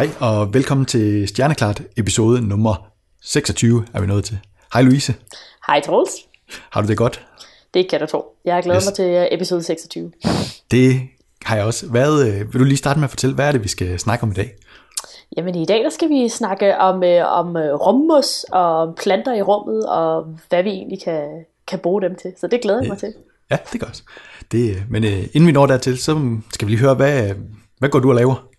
Hej og velkommen til Stjerneklart episode nummer 26 er vi nået til. Hej Louise. Hej Troels. Har du det godt? Det kan du tro. Jeg har glædet yes. mig til øh, episode 26. Det har jeg også. Hvad, øh, vil du lige starte med at fortælle, hvad er det, vi skal snakke om i dag? Jamen i dag der skal vi snakke om, øh, om rummus og planter i rummet, og hvad vi egentlig kan, kan bruge dem til. Så det glæder jeg mig til. Ja, det gør også. Det, men øh, inden vi når dertil, så skal vi lige høre, hvad, hvad går du og laver?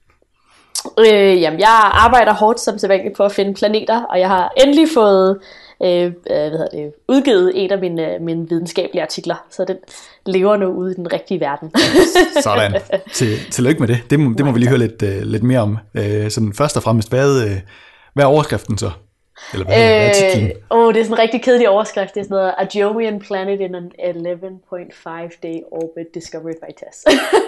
Øh, jamen, jeg arbejder hårdt som sædvanligt på at finde planeter, og jeg har endelig fået øh, øh hvad hedder det, udgivet en af mine, øh, mine videnskabelige artikler, så den lever nu ude i den rigtige verden. Sådan. Til, tillykke med det. Det må, det må vi lige høre lidt, uh, lidt mere om. Uh, sådan først og fremmest, hvad, uh, hvad er overskriften så? Eller hvad, øh, hvad er? Oh, det er sådan en rigtig kedelig overskrift. Det er sådan noget, A Jovian planet in an 11.5 day orbit discovered by TESS.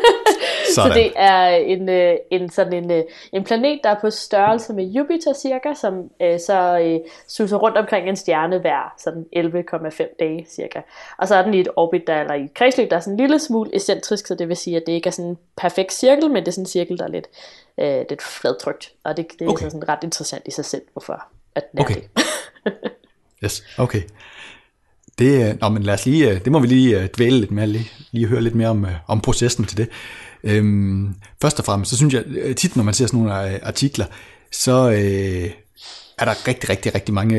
så det er en, øh, en, sådan en, øh, en planet, der er på størrelse med Jupiter cirka, som øh, så øh, suser rundt omkring en stjerne hver sådan 11,5 dage cirka. Og så er den i et orbit, der, eller i et kredsløb, der er sådan en lille smule excentrisk, så det vil sige, at det ikke er sådan en perfekt cirkel, men det er sådan en cirkel, der er lidt, øh, lidt fladtrykt. Og det, det er okay. sådan ret interessant i sig selv, hvorfor at den okay. det. yes, okay. Det, nå, men lad os lige, det må vi lige dvæle lidt mere, lige, lige høre lidt mere om, om processen til det. Øhm, først og fremmest, så synes jeg øh, tit, når man ser sådan nogle øh, artikler, så øh, er der rigtig, rigtig, rigtig mange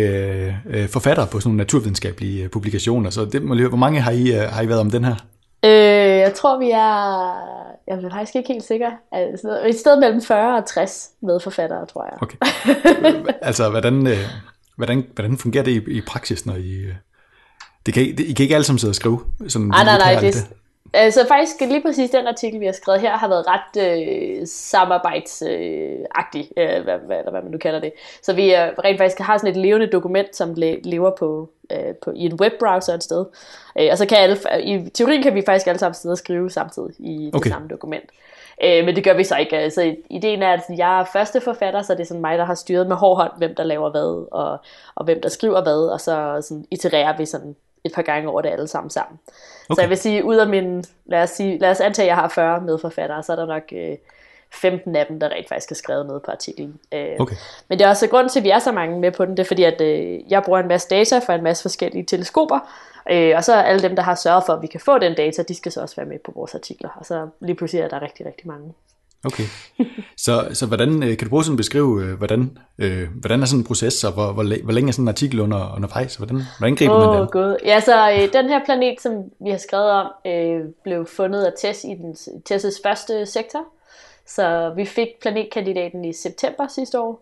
øh, forfattere på sådan nogle naturvidenskabelige publikationer. Så det må lige høre, hvor mange har I, har I været om den her? Øh, jeg tror, vi er... Jeg er faktisk ikke helt sikker. Altså, et sted mellem 40 og 60 medforfattere, tror jeg. Okay. altså, hvordan, hvordan, hvordan fungerer det i, i praksis, når I... Det kan, I, I kan ikke alle sammen sidde og skrive? Sådan, ah, nej, nej, det, Altså faktisk lige præcis den artikel, vi har skrevet her, har været ret øh, samarbejdsagtig, øh, hvad, hvad, hvad man nu kalder det. Så vi er, rent faktisk har sådan et levende dokument, som lever på, øh, på, i en webbrowser et sted. Øh, og så kan alle, i teorien kan vi faktisk alle sammen sidde og skrive samtidig i okay. det samme dokument. Øh, men det gør vi så ikke. Altså, ideen er, at jeg er første forfatter, så det er sådan mig, der har styret med hård hånd, hvem der laver hvad, og, og hvem der skriver hvad, og så sådan, itererer vi sådan et par gange over det alle sammen sammen. Okay. Så jeg vil sige, ud af min, lad os, sige, lad os antage, at jeg har 40 medforfattere, så er der nok øh, 15 af dem, der rent faktisk har skrevet noget på artiklen. Øh, okay. Men det er også grund til, at vi er så mange med på den, det er fordi, at øh, jeg bruger en masse data fra en masse forskellige teleskoper, øh, og så alle dem, der har sørget for, at vi kan få den data, de skal så også være med på vores artikler, og så lige pludselig er der rigtig, rigtig mange. Okay. Så, så hvordan øh, kan du prøve sådan at beskrive, øh, hvordan, øh, hvordan er sådan en proces, og hvor, hvor, hvor længe er sådan en artikel under, undervejs? Hvordan, hvordan griber oh, man den? God. Ja, så øh, den her planet, som vi har skrevet om, øh, blev fundet af Tess i den, Tess' første sektor. Så vi fik planetkandidaten i september sidste år.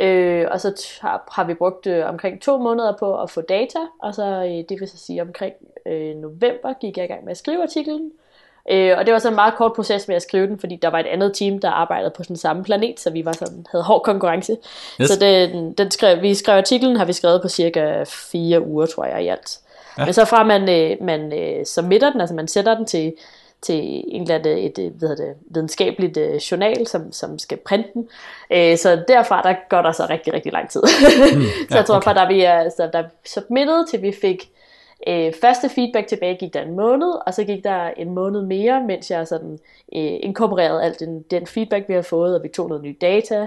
Øh, og så har, har vi brugt øh, omkring to måneder på at få data, og så øh, det vil så sige omkring øh, november gik jeg i gang med at skrive artiklen. Øh, og det var så en meget kort proces med at skrive den, fordi der var et andet team, der arbejdede på den samme planet, så vi var sådan, havde hård konkurrence. Yes. Så den, den skrev, vi skrev artiklen, har vi skrevet på cirka fire uger, tror jeg, i alt. Ja. Men så fra man, øh, man øh, submitter den, altså man sætter den til, til en eller anden, et, et hvad det, videnskabeligt øh, journal, som, som skal printe den. Øh, så derfra, der går der så rigtig, rigtig lang tid. Mm, ja, så jeg tror, okay. fra da vi er, så der submitted, til vi fik Øh, første feedback tilbage gik der en måned, og så gik der en måned mere, mens jeg sådan øh, inkorporerede alt den, den feedback, vi har fået, og vi tog noget ny data.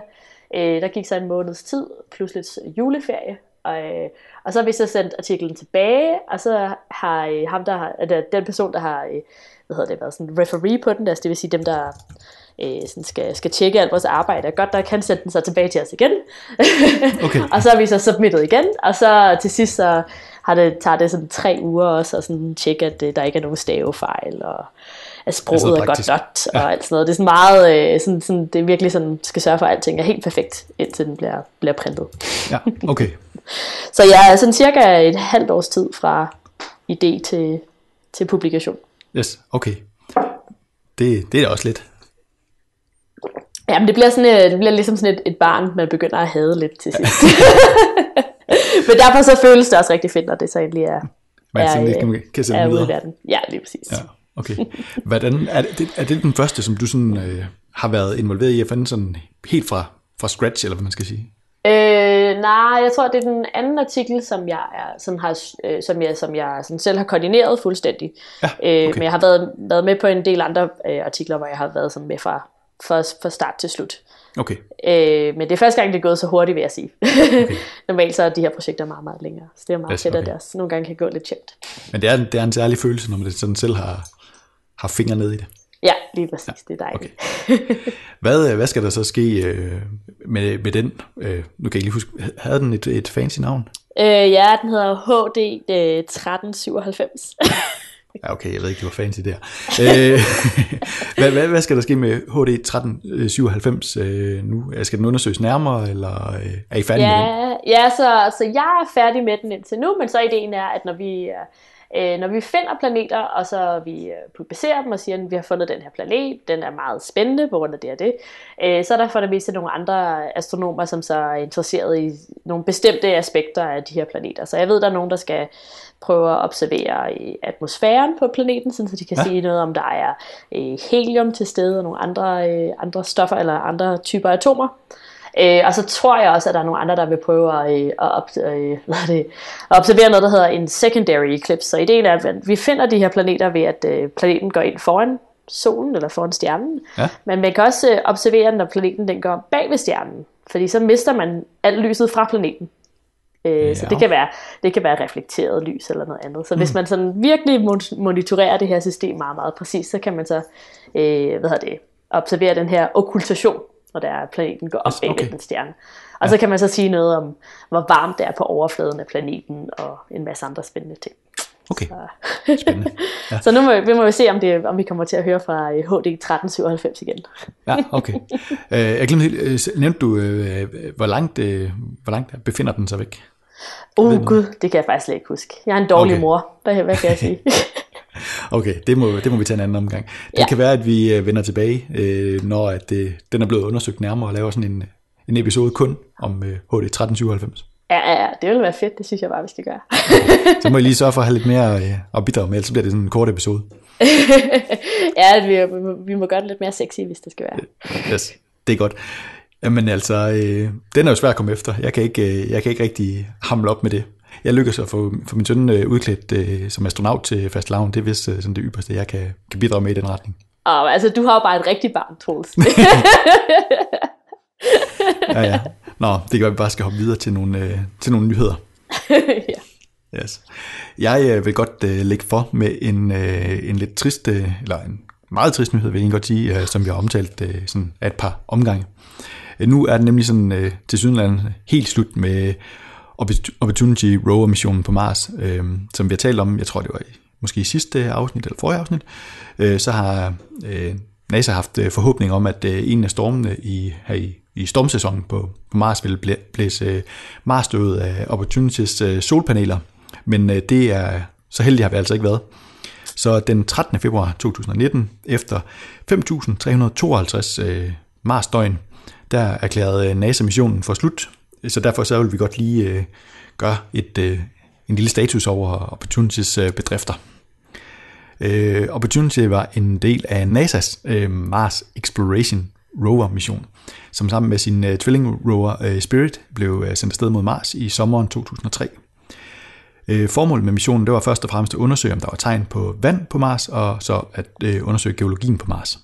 Øh, der gik så en måneds tid, plus lidt juleferie, og, øh, og så har vi så sendt artiklen tilbage, og så har øh, ham, der har, altså, den person, der har øh, hvad hedder det, været sådan referee på den, altså det vil sige dem, der øh, sådan skal, skal tjekke alt vores arbejde, er godt, der kan sende den så tilbage til os igen. Okay. og så har vi så submittet igen, og så til sidst så har det, tager det sådan tre uger også at sådan tjekke, at det, der ikke er nogen stavefejl, og at sproget er, er godt dot, og ja. alt sådan noget. Det er sådan meget, øh, sådan, sådan, det er virkelig sådan, skal sørge for, at alting er helt perfekt, indtil den bliver, bliver printet. Ja, okay. så jeg er sådan cirka et halvt års tid fra idé til, til publikation. Yes, okay. Det, det er også lidt. Jamen det bliver, sådan, øh, det bliver ligesom sådan et, et barn, man begynder at hade lidt til sidst. Men derfor så føles det også rigtig fedt, når det så endelig er, Man er, er, kan, kan er ude i verden. Ja, lige præcis. Ja, okay. Hvordan, er, det, er det den første, som du sådan, øh, har været involveret i at finde sådan helt fra, fra scratch, eller hvad man skal sige? Øh, nej, jeg tror, det er den anden artikel, som jeg, er, som har, øh, som jeg, som jeg sådan selv har koordineret fuldstændig. Ja, okay. øh, men jeg har været, været med på en del andre øh, artikler, hvor jeg har været sådan med fra, fra, fra start til slut. Okay. Øh, men det er første gang, det er gået så hurtigt, vil jeg sige. Okay. Normalt så er de her projekter meget, meget længere. Så det er meget yes, fedt, okay. at det også nogle gange kan gå lidt tjept. Men det er, det er en særlig følelse, når man sådan selv har, har fingre ned i det. Ja, lige præcis. Ja, det er dejligt. Okay. Hvad, hvad skal der så ske øh, med, med den? Øh, nu kan jeg lige huske, havde den et, et fancy navn? Øh, ja, den hedder HD 1397. Ja, okay, jeg ved ikke, det var fancy der. øh, hvad, hvad, hvad skal der ske med HD 1397 øh, nu? Skal den undersøges nærmere, eller øh, er I færdige ja, med den? Ja, så, så jeg er færdig med den indtil nu, men så ideen er, at når vi Øh, når vi finder planeter, og så vi publicerer dem og siger, at vi har fundet den her planet, den er meget spændende på grund af det og det, øh, så er der for det meste nogle andre astronomer, som så er interesseret i nogle bestemte aspekter af de her planeter. Så jeg ved, der er nogen, der skal prøve at observere i atmosfæren på planeten, så de kan ja. sige noget om, der er øh, helium til stede og nogle andre, øh, andre stoffer eller andre typer atomer. Øh, og så tror jeg også, at der er nogle andre, der vil prøve at, øh, at, op, øh, det, at observere noget, der hedder en secondary eclipse. Så ideen er, at vi finder de her planeter ved, at øh, planeten går ind foran solen eller foran stjernen. Ja. Men man kan også øh, observere, når planeten den går bag ved stjernen. Fordi så mister man alt lyset fra planeten. Øh, ja. Så det kan, være, det kan være reflekteret lys eller noget andet. Så mm. hvis man sådan virkelig monitorerer det her system meget, meget præcist, så kan man så øh, hvad det, observere den her okkultation når der er planeten går op yes, okay. den stjerne. Og ja. så kan man så sige noget om, hvor varmt det er på overfladen af planeten, og en masse andre spændende ting. Okay, så. spændende. Ja. så nu må, vi må vi se, om, det, om vi kommer til at høre fra HD øh, 1397 igen. ja, okay. Uh, jeg glemte helt, uh, nævnte du, hvor, langt, hvor langt befinder den sig væk? Åh oh, gud, det kan jeg faktisk slet ikke huske. Jeg er en dårlig okay. mor, hvad, hvad kan jeg sige? Okay, det må, det må vi tage en anden omgang. Det ja. kan være, at vi øh, vender tilbage, øh, når at det, den er blevet undersøgt nærmere, og laver sådan en, en episode kun om HD 1397. Ja, ja, det vil være fedt. Det synes jeg bare, vi skal gøre. så må I lige sørge for at have lidt mere øh, at bidrage med, ellers så bliver det sådan en kort episode. ja, vi, vi må gøre det lidt mere sexy, hvis det skal være. Yes, det er godt. Jamen altså, øh, den er jo svær at komme efter. Jeg kan ikke, øh, jeg kan ikke rigtig hamle op med det jeg lykkes at få, få min søn øh, udklædt øh, som astronaut til fast lavn. Det er vist øh, sådan det ypperste, jeg kan, kan bidrage med i den retning. Oh, altså, du har jo bare et rigtigt barn, Troels. ja, ja. Nå, det gør, at vi bare skal hoppe videre til nogle, øh, til nogle nyheder. ja. Yes. Jeg øh, vil godt øh, lægge for med en, øh, en lidt trist, øh, eller en meget trist nyhed, vil jeg godt sige, øh, som vi har omtalt øh, sådan et par omgange. Øh, Øh, nu er det nemlig sådan øh, til Sydland helt slut med Opportunity Rover-missionen på Mars, øh, som vi har talt om, jeg tror det var i, måske i sidste afsnit eller forrige afsnit, øh, så har øh, NASA haft øh, forhåbning om, at øh, en af stormene i, her i, i stormsæsonen på, på Mars ville blæ, blæse øh, Mars-død af Opportunities øh, solpaneler, men øh, det er så heldig har vi altså ikke været. Så den 13. februar 2019, efter 5.352 øh, Mars-døgn, der erklærede øh, NASA missionen for slut, så derfor så vil vi godt lige øh, gøre et, øh, en lille status over Opportunities øh, bedrifter. Øh, Opportunity var en del af NASA's øh, Mars Exploration Rover mission, som sammen med sin øh, tvilling rover øh, Spirit blev øh, sendt afsted mod Mars i sommeren 2003. Øh, formålet med missionen det var først og fremmest at undersøge, om der var tegn på vand på Mars, og så at øh, undersøge geologien på Mars.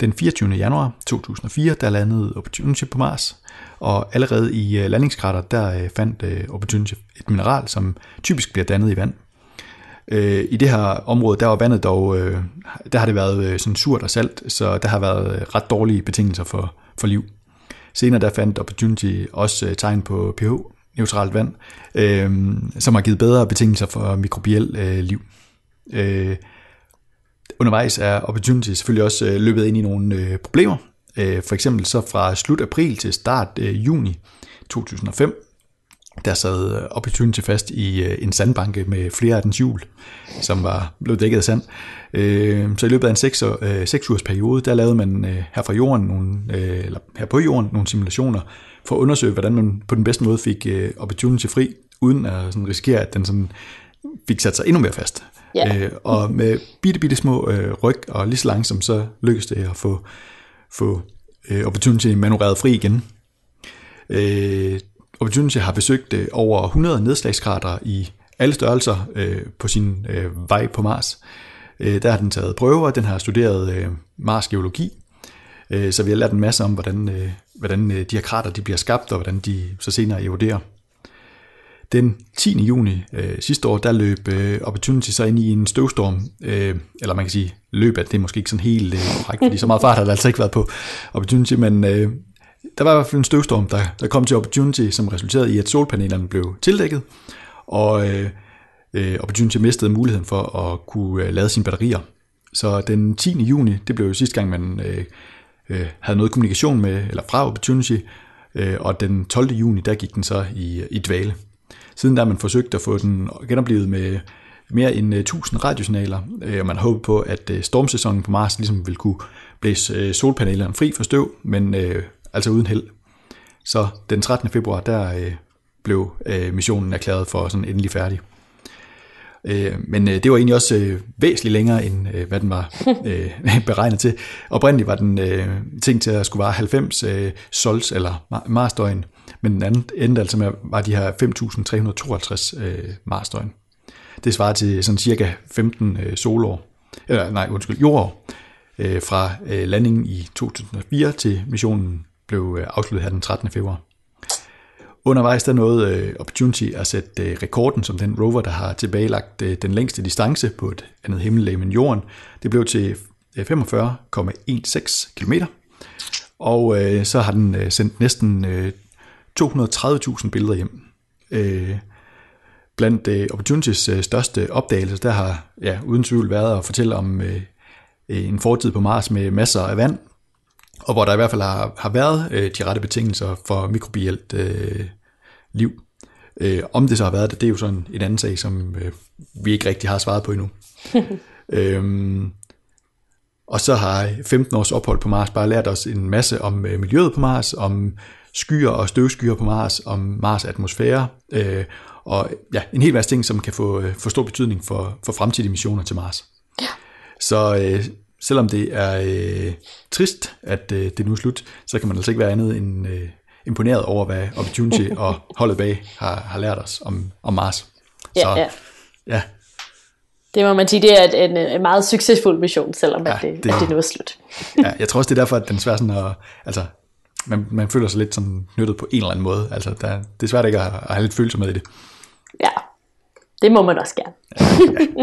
Den 24. januar 2004, der landede Opportunity på Mars, og allerede i øh, landingskrater, der øh, fandt øh, Opportunity et mineral, som typisk bliver dannet i vand. I det her område, der var vandet dog, der har det været sådan surt og salt, så der har været ret dårlige betingelser for, for liv. Senere der fandt Opportunity også tegn på pH-neutralt vand, som har givet bedre betingelser for mikrobiel liv. Undervejs er Opportunity selvfølgelig også øh, løbet ind i nogle øh, problemer, Øh, for eksempel så fra slut april til start øh, juni 2005, der sad øh, Opportunity fast i øh, en sandbanke med flere af dens hjul, som var blevet dækket af sand. Så i løbet af en 6, 6 ugers periode, der lavede man her fra jorden nogle, eller her på jorden nogle simulationer for at undersøge, hvordan man på den bedste måde fik Opportunity fri, uden at sådan risikere, at den sådan fik sat sig endnu mere fast. Ja. Øh, og med bitte, bitte små øh, ryg, og lige så langsomt, så lykkedes det at få få øh, Opportunity manøvreret fri igen. Øh, Opportunity har besøgt øh, over 100 nedslagskrater i alle størrelser øh, på sin øh, vej på Mars. Øh, der har den taget prøver, den har studeret øh, Mars geologi, Øh, så vi har lært en masse om, hvordan, øh, hvordan øh, de her krater de bliver skabt, og hvordan de så senere eroderer. Den 10. juni øh, sidste år, der løb øh, Opportunity så ind i en støvstorm, øh, eller man kan sige løb, at det er måske ikke sådan helt øh, korrekt, fordi så meget fart har der altså ikke været på Opportunity, men øh, der var i hvert fald en støvstorm, der, der kom til Opportunity, som resulterede i, at solpanelerne blev tildækket, og øh, øh, Opportunity mistede muligheden for at kunne øh, lade sine batterier. Så den 10. juni, det blev jo sidste gang, man øh, øh, havde noget kommunikation med, eller fra Opportunity, øh, og den 12. juni, der gik den så i, i dvale. Siden der har man forsøgt at få den genoplevet med mere end øh, 1000 radiosignaler, øh, og man har på, at øh, stormsæsonen på Mars ligesom vil kunne blæse solpanelerne fri for støv, men øh, altså uden held. Så den 13. februar, der øh, blev øh, missionen erklæret for sådan endelig færdig. Øh, men øh, det var egentlig også øh, væsentligt længere, end øh, hvad den var øh, beregnet til. Oprindeligt var den øh, tænkt til at skulle være 90 øh, sols eller marsdøgn, men den anden endte altså med, var de her 5.352 øh, marsdøgn. Det svarer til sådan cirka 15 øh, solår, eller nej, undskyld, jordår, øh, fra øh, landingen i 2004 til missionen blev øh, afsluttet her den 13. februar. Undervejs der nåede øh, Opportunity at sætte øh, rekorden som den rover, der har tilbagelagt øh, den længste distance på et andet himmellag end jorden. Det blev til øh, 45,16 km. Og øh, så har den øh, sendt næsten øh, 230.000 billeder hjem. Øh, blandt øh, Opportunities øh, største opdagelser, der har ja, uden tvivl været at fortælle om øh, en fortid på Mars med masser af vand, og hvor der i hvert fald har, har været øh, de rette betingelser for mikrobielt øh, liv. Øh, om det så har været det, det er jo sådan en anden sag, som øh, vi ikke rigtig har svaret på endnu. øhm, og så har 15 års ophold på Mars bare lært os en masse om øh, miljøet på Mars, om skyer og støvskyer på Mars, om Mars atmosfære, øh, og ja, en hel masse ting, som kan få, øh, få stor betydning for, for fremtidige missioner til Mars. Ja. Så øh, selvom det er øh, trist, at øh, det nu er slut, så kan man altså ikke være andet end øh, imponeret over, hvad Opportunity og holdet bag har, har lært os om, om Mars. Så, ja, ja. ja. Det må man sige, det er en, en meget succesfuld mission, selvom ja, at det, det, at det nu er slut. ja, jeg tror også, det er derfor, at den er svær sådan at, altså, man, man føler sig lidt sådan nyttet på en eller anden måde. Altså, der, det er svært ikke at, at have lidt følelse med i det. Ja, det må man også gerne. ja,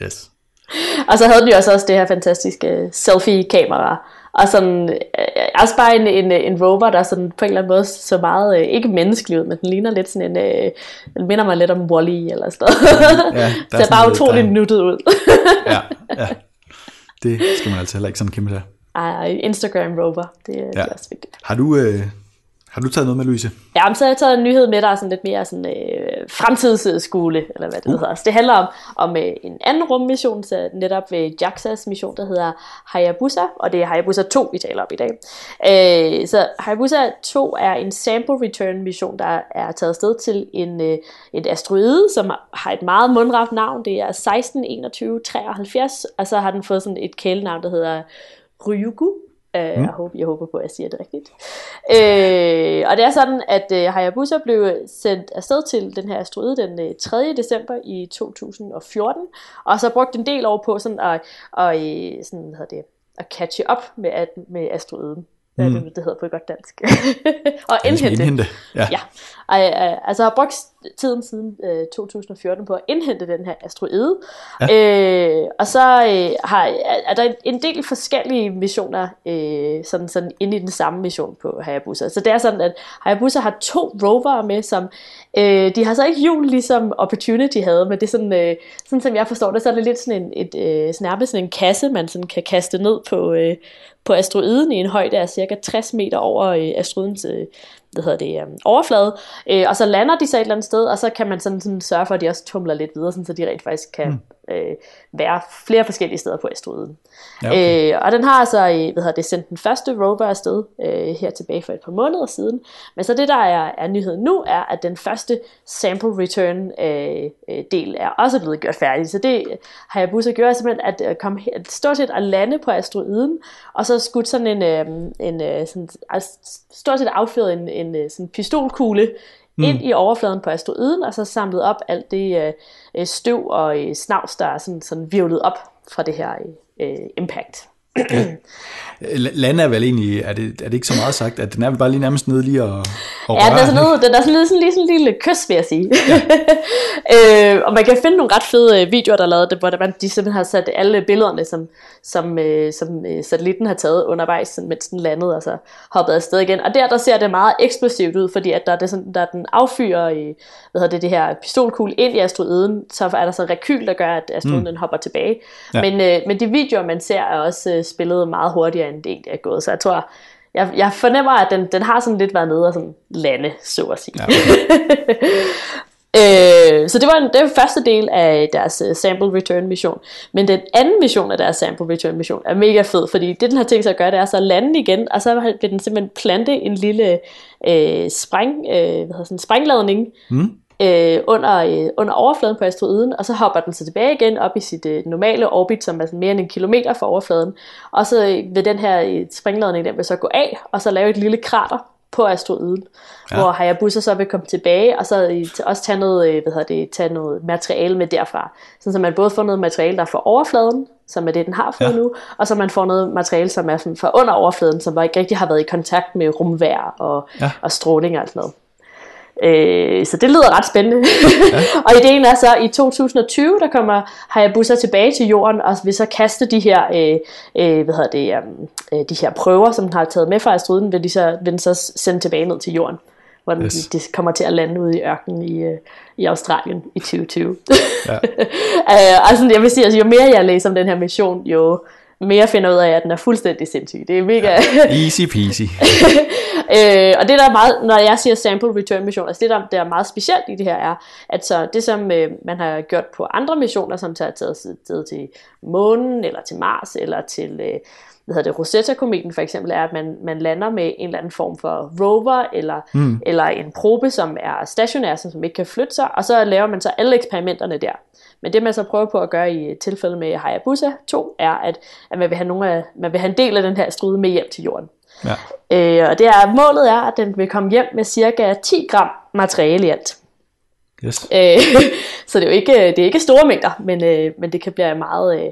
ja. Yes. Og så havde de også, også det her fantastiske selfie-kamera. Og sådan, øh, også bare en, en, en rover, der sådan på en eller anden måde så meget, øh, ikke menneskelig ud, men den ligner lidt sådan en, øh, den minder mig lidt om Wall-E eller sådan noget. Ja, der er bare utroligt nuttet ud. ja, ja. Det skal man altså heller ikke sådan kæmpe sig. Ej, Instagram rover, det, ja. det er også vigtigt. Har du, øh, har du taget noget med, Louise? Ja, så har jeg taget en nyhed med, der er sådan lidt mere sådan, øh, fremtidsskole, eller hvad det uh. hedder. Så det handler om, om øh, en anden rummission, så netop ved JAXA's mission, der hedder Hayabusa, og det er Hayabusa 2, vi taler om i dag. Øh, så Hayabusa 2 er en sample return mission, der er taget afsted til en, øh, et asteroide, som har et meget mundret navn. Det er 162173, og så har den fået sådan et kælenavn, der hedder Ryugu, Uh, mm. jeg, håber, jeg håber på, at jeg siger det rigtigt. Uh, og det er sådan, at uh, Hayabusa blev sendt afsted til den her asteroide den uh, 3. december i 2014, og så brugt en del år på sådan at, og, sådan, hvad det, at catche op med, at, med asteroiden hvad mm. det, det hedder på godt dansk. og indhente. indhente. Ja. ja. Og, uh, altså har brugt tiden siden øh, 2014 på at indhente den her asteroide. Ja. Uh, og så uh, har, er der en del forskellige missioner uh, sådan, sådan inde i den samme mission på Hayabusa. Så det er sådan, at Hayabusa har to rovere med, som uh, de har så ikke hjul ligesom Opportunity havde, men det er sådan, uh, sådan som jeg forstår det, så er det lidt sådan en, et, snærpe sådan en kasse, man sådan kan kaste ned på, uh, på asteroiden i en højde af cirka 60 meter over øh, asteroidens øh, hvad hedder det, øh, overflade. Øh, og så lander de så et eller andet sted, og så kan man sådan, sådan sørge for, at de også tumler lidt videre, sådan, så de rent faktisk kan mm øh, være flere forskellige steder på asteroiden. Ja, okay. øh, og den har altså øh, hvad hedder det, sendt den første rover afsted øh, her tilbage for et par måneder siden. Men så det, der er, er nyheden nu, er, at den første sample return øh, øh del er også blevet gjort færdig. Så det har jeg busset gjort simpelthen at, at komme at stort set at lande på asteroiden, og så skudt sådan en, øh, en øh, sådan, altså, stort set affyret en, en øh, sådan pistolkugle mm. ind i overfladen på asteroiden, og så samlet op alt det øh, øh, støv og øh, snavs, der er sådan, sådan virvlet op fra det her øh, øh impact. Lande er vel egentlig, er det, er det ikke så meget sagt, at den er vel bare lige nærmest nede lige og, og Ja, den er sådan nede, den er sådan lige, sådan, lige sådan en lille kys, vil jeg sige. Ja. øh, og man kan finde nogle ret fede øh, videoer, der er lavet det, hvor man, de simpelthen har sat alle billederne, som, som, øh, som øh, satellitten har taget undervejs, mens den landede, og så hoppede afsted igen. Og der, der ser det meget eksplosivt ud, fordi at der, er det sådan, der den affyrer i, hvad hedder det, det her pistolkugle ind i asteroiden, så er der så rekyl, der gør, at asteroiden mm. hopper tilbage. Ja. Men, øh, men de videoer, man ser, er også øh, spillet meget hurtigere, end det er gået. Så jeg tror, jeg, jeg fornemmer, at den, den har sådan lidt været nede og sådan lande, så at sige. Ja, øh, så det var, en, det var første del af deres uh, sample return mission. Men den anden mission af deres sample return mission er mega fed, fordi det den har tænkt sig at gøre, det er så at lande igen, og så vil den simpelthen plante en lille øh, spræng, øh, hvad hedder sådan, sprængladning mm øh, under, øh, under overfladen på asteroiden, og så hopper den så tilbage igen op i sit øh, normale orbit, som er sådan mere end en kilometer fra overfladen. Og så øh, vil den her øh, springladning, den vil så gå af, og så lave et lille krater på asteroiden, ja. hvor Hayabusa så vil komme tilbage, og så øh, også tage noget, øh, hvad hedder det, tage noget materiale med derfra. Sådan så man både får noget materiale, der er fra overfladen, som er det, den har fået ja. nu, og så man får noget materiale, som er fra under overfladen, som ikke rigtig har været i kontakt med rumvær og, ja. og stråling og alt sådan noget. Øh, så det lyder ret spændende. Ja. og ideen er så, at i 2020, der kommer Hayabusa tilbage til jorden, og vil så kaste de her, øh, øh, hvad hedder det, øh, de her prøver, som den har taget med fra asteroiden, vil, de så, vil den så sende tilbage ned til jorden hvor den, yes. de kommer til at lande ude i ørkenen i, øh, i Australien i 2020. Ja. uh, altså, jeg vil sige, altså, jo mere jeg læser om den her mission, jo mere finder ud af, at den er fuldstændig sindssyg. Det er mega... Ja, easy peasy. øh, og det der er meget, når jeg siger sample return mission, altså det der, der er meget specielt i det her er, at så det som øh, man har gjort på andre missioner, som tager taget til månen, eller til Mars, eller til... Øh, hvad hedder det, Rosetta-kometen for eksempel, er, at man, man lander med en eller anden form for rover, eller, mm. eller en probe, som er stationær, som ikke kan flytte sig, og så laver man så alle eksperimenterne der. Men det man så prøver på at gøre i tilfældet med Hayabusa 2, er, at, at man, vil have nogle af, man vil have en del af den her strude med hjem til jorden. Ja. Øh, og det er, målet er, at den vil komme hjem med cirka 10 gram materiale i alt. Yes. Øh, så det er jo ikke, det er ikke store mængder, men, øh, men det kan blive meget, øh,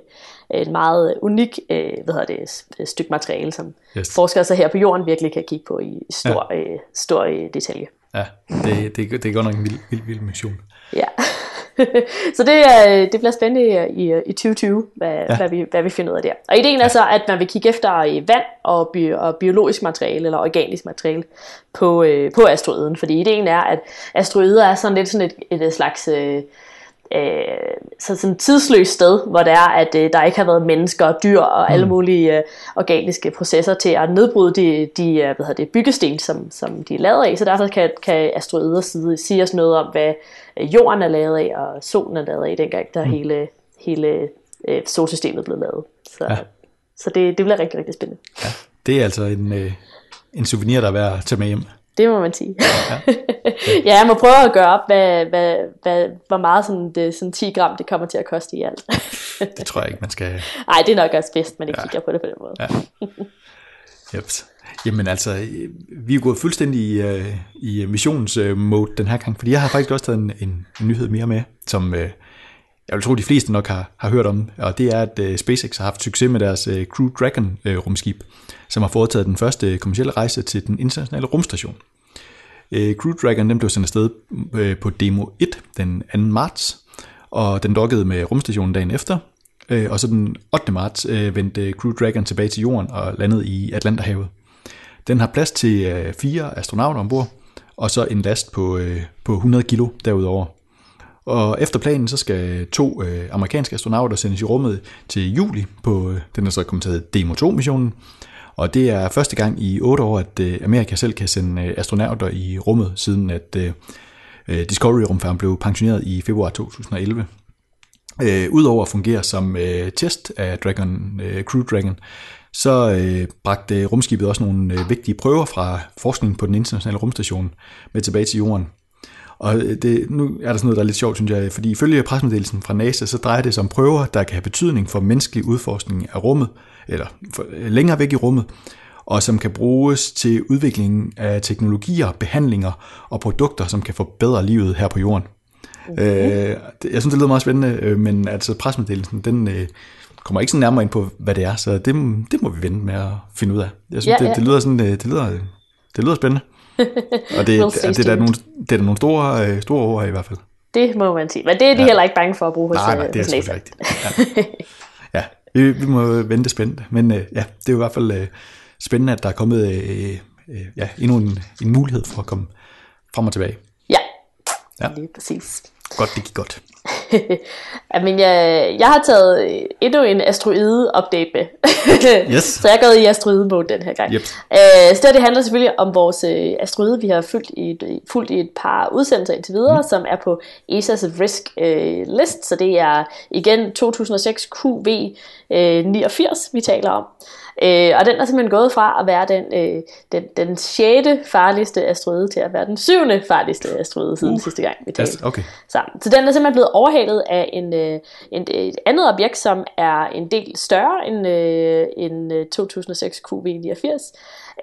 et meget unik øh, hvad hedder det, stykke materiale, som yes. forskere så her på jorden virkelig kan kigge på i stor, ja. øh, stor øh, detalje. Ja, det, det, det er godt nok en vild, vild, vild mission. Ja. så det, er, det bliver spændende i, i 2020, hvad, ja. hvad, vi, hvad vi finder ud af der. Og ideen er så, at man vil kigge efter vand og, bi, og biologisk materiale, eller organisk materiale, på, øh, på asteroiden. Fordi ideen er, at asteroider er sådan lidt sådan et, et slags... Øh, øh, så sådan et tidsløst sted, hvor det er, at øh, der ikke har været mennesker og dyr og mm. alle mulige øh, organiske processer til at nedbryde de, de øh, hvad hedder det, byggesten, som, som de er lavet af. Så derfor kan, kan asteroider sige, sige os noget om, hvad øh, jorden er lavet af, og solen er lavet af, dengang der mm. hele, hele øh, solsystemet blev lavet. Så, ja. så det, det bliver rigtig, rigtig spændende. Ja, det er altså en, øh, en souvenir, der er værd at tage med hjem. Det må man sige. Ja, ja jeg må prøve at gøre op, hvad, hvad, hvad, hvor meget sådan, det, sådan 10 gram det kommer til at koste i alt. det tror jeg ikke, man skal... Nej, det er nok også bedst, man ikke ja. kigger på det på den måde. Ja. Yep. Jamen altså, vi er gået fuldstændig i, uh, i missionens uh, mode den her gang, fordi jeg har faktisk også taget en, en, en nyhed mere med, som uh, jeg vil tro, de fleste nok har, har hørt om, og det er, at øh, SpaceX har haft succes med deres øh, Crew Dragon øh, rumskib, som har foretaget den første kommercielle rejse til den internationale rumstation. Crew Dragon den blev sendt afsted på Demo 1 den 2. marts, og den dokkede med rumstationen dagen efter, og så den 8. marts vendte Crew Dragon tilbage til jorden og landede i Atlanterhavet. Den har plads til øh, fire astronauter ombord, og så en last på, øh, på 100 kilo derudover. Og efter planen, så skal to øh, amerikanske astronauter sendes i rummet til juli på, øh, den er så kommet til Demo 2-missionen. Og det er første gang i otte år, at øh, Amerika selv kan sende øh, astronauter i rummet, siden at øh, øh Discovery-rumfærgen blev pensioneret i februar 2011. Øh, Udover at fungere som øh, test af Dragon, øh, Crew Dragon, så øh, bragte rumskibet også nogle øh, vigtige prøver fra forskningen på den internationale rumstation med tilbage til jorden. Og øh, det, nu er der sådan noget, der er lidt sjovt, synes jeg, fordi ifølge pressemeddelelsen fra NASA, så drejer det sig om prøver, der kan have betydning for menneskelig udforskning af rummet, eller for, øh, længere væk i rummet, og som kan bruges til udviklingen af teknologier, behandlinger og produkter, som kan forbedre livet her på jorden. Okay. Øh, jeg synes, det lyder meget spændende, øh, men altså pressemeddelelsen, den, kommer ikke sådan nærmere ind på, hvad det er, så det, det må vi vente med at finde ud af. Jeg synes, Ja, det, ja. det, lyder sådan, øh, det lyder, det lyder spændende. Og det, We'll det, det, det, er da tuned. nogle, det er da nogle store, øh, store ord i hvert fald. Det må man sige. Men det er de ja. heller ikke bange for at bruge hos, Nej, nej, øh, det er selvfølgelig rigtigt. Ja, ja vi, vi må vente spændt. Men øh, ja, det er jo i hvert fald øh, spændende, at der er kommet øh, øh, ja, endnu en, en mulighed for at komme frem og tilbage. Ja, Ja. lige præcis. Godt, det gik godt. Jamen, jeg, jeg har taget øh, endnu en asteroide-update med. Yes. så jeg er gået i asteroide-mode den her gang. Yep. Øh, så det, her, det handler selvfølgelig om vores øh, asteroide, vi har fulgt i, et- fulgt i et par udsendelser indtil videre, mm. som er på ESA's Risk øh, List. Så det er igen 2006 QV øh, 89, vi taler om. Øh, og den er simpelthen gået fra at være den, øh, den, den 6. farligste asteroide til at være den 7. farligste asteroide siden sidste gang, vi talte Yes, okay. sammen. Så den er simpelthen blevet overhalet af en, øh, en, et andet objekt, som er en del større end, øh, end øh, 2006 QV89.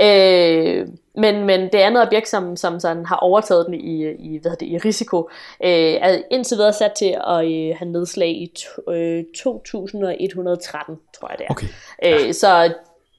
Øh, men, men det andet objekt, som, som sådan har overtaget den i, i, hvad det, i risiko, øh, er indtil videre sat til at øh, have nedslag i to, øh, 2113, tror jeg det er. Okay. Øh, så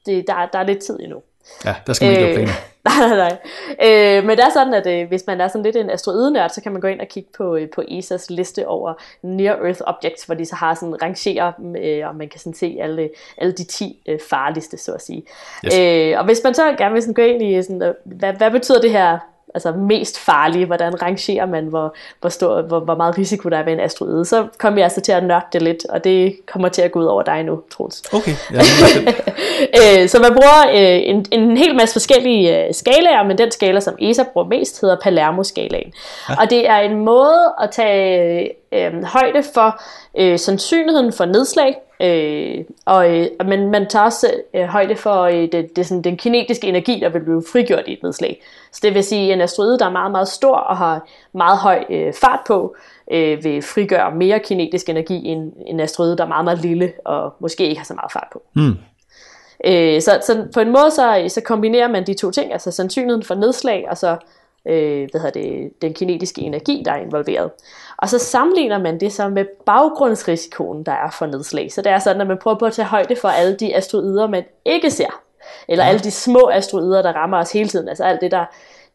det, der, der er lidt tid endnu. Ja, der skal man ikke lave planer. nej, nej, nej. Øh, men det er sådan, at øh, hvis man er sådan lidt en asteroidenørd, så kan man gå ind og kigge på, øh, på ESA's liste over Near-Earth Objects, hvor de så har sådan rangerer, øh, og man kan sådan se alle, alle de 10 øh, farligste, så at sige. Yes. Øh, og hvis man så gerne vil sådan gå ind i, sådan, øh, hvad, hvad betyder det her altså mest farlige, hvordan rangerer man, hvor, hvor, stor, hvor, hvor meget risiko der er ved en asteroide, så kommer jeg altså til at nørde det lidt, og det kommer til at gå ud over dig nu, Troels. Okay, ja. Øh, så man bruger øh, en, en hel masse forskellige øh, skalaer, men den skala, som ESA bruger mest, hedder Palermo-skalaen. Ja. Og det er en måde at tage øh, højde for øh, sandsynligheden for nedslag, øh, og, øh, men man tager også øh, højde for øh, det, det sådan, den kinetiske energi, der vil blive frigjort i et nedslag. Så det vil sige, at en asteroide, der er meget, meget stor og har meget høj øh, fart på, øh, vil frigøre mere kinetisk energi end en asteroide, der er meget, meget lille og måske ikke har så meget fart på. Hmm. Øh, så, så på en måde så, så kombinerer man de to ting, altså sandsynligheden for nedslag, og så øh, hvad hedder det, den kinetiske energi, der er involveret. Og så sammenligner man det så med baggrundsrisikoen, der er for nedslag. Så det er sådan, at man prøver på at tage højde for alle de asteroider, man ikke ser. Eller alle de små asteroider, der rammer os hele tiden. Altså alt det, der,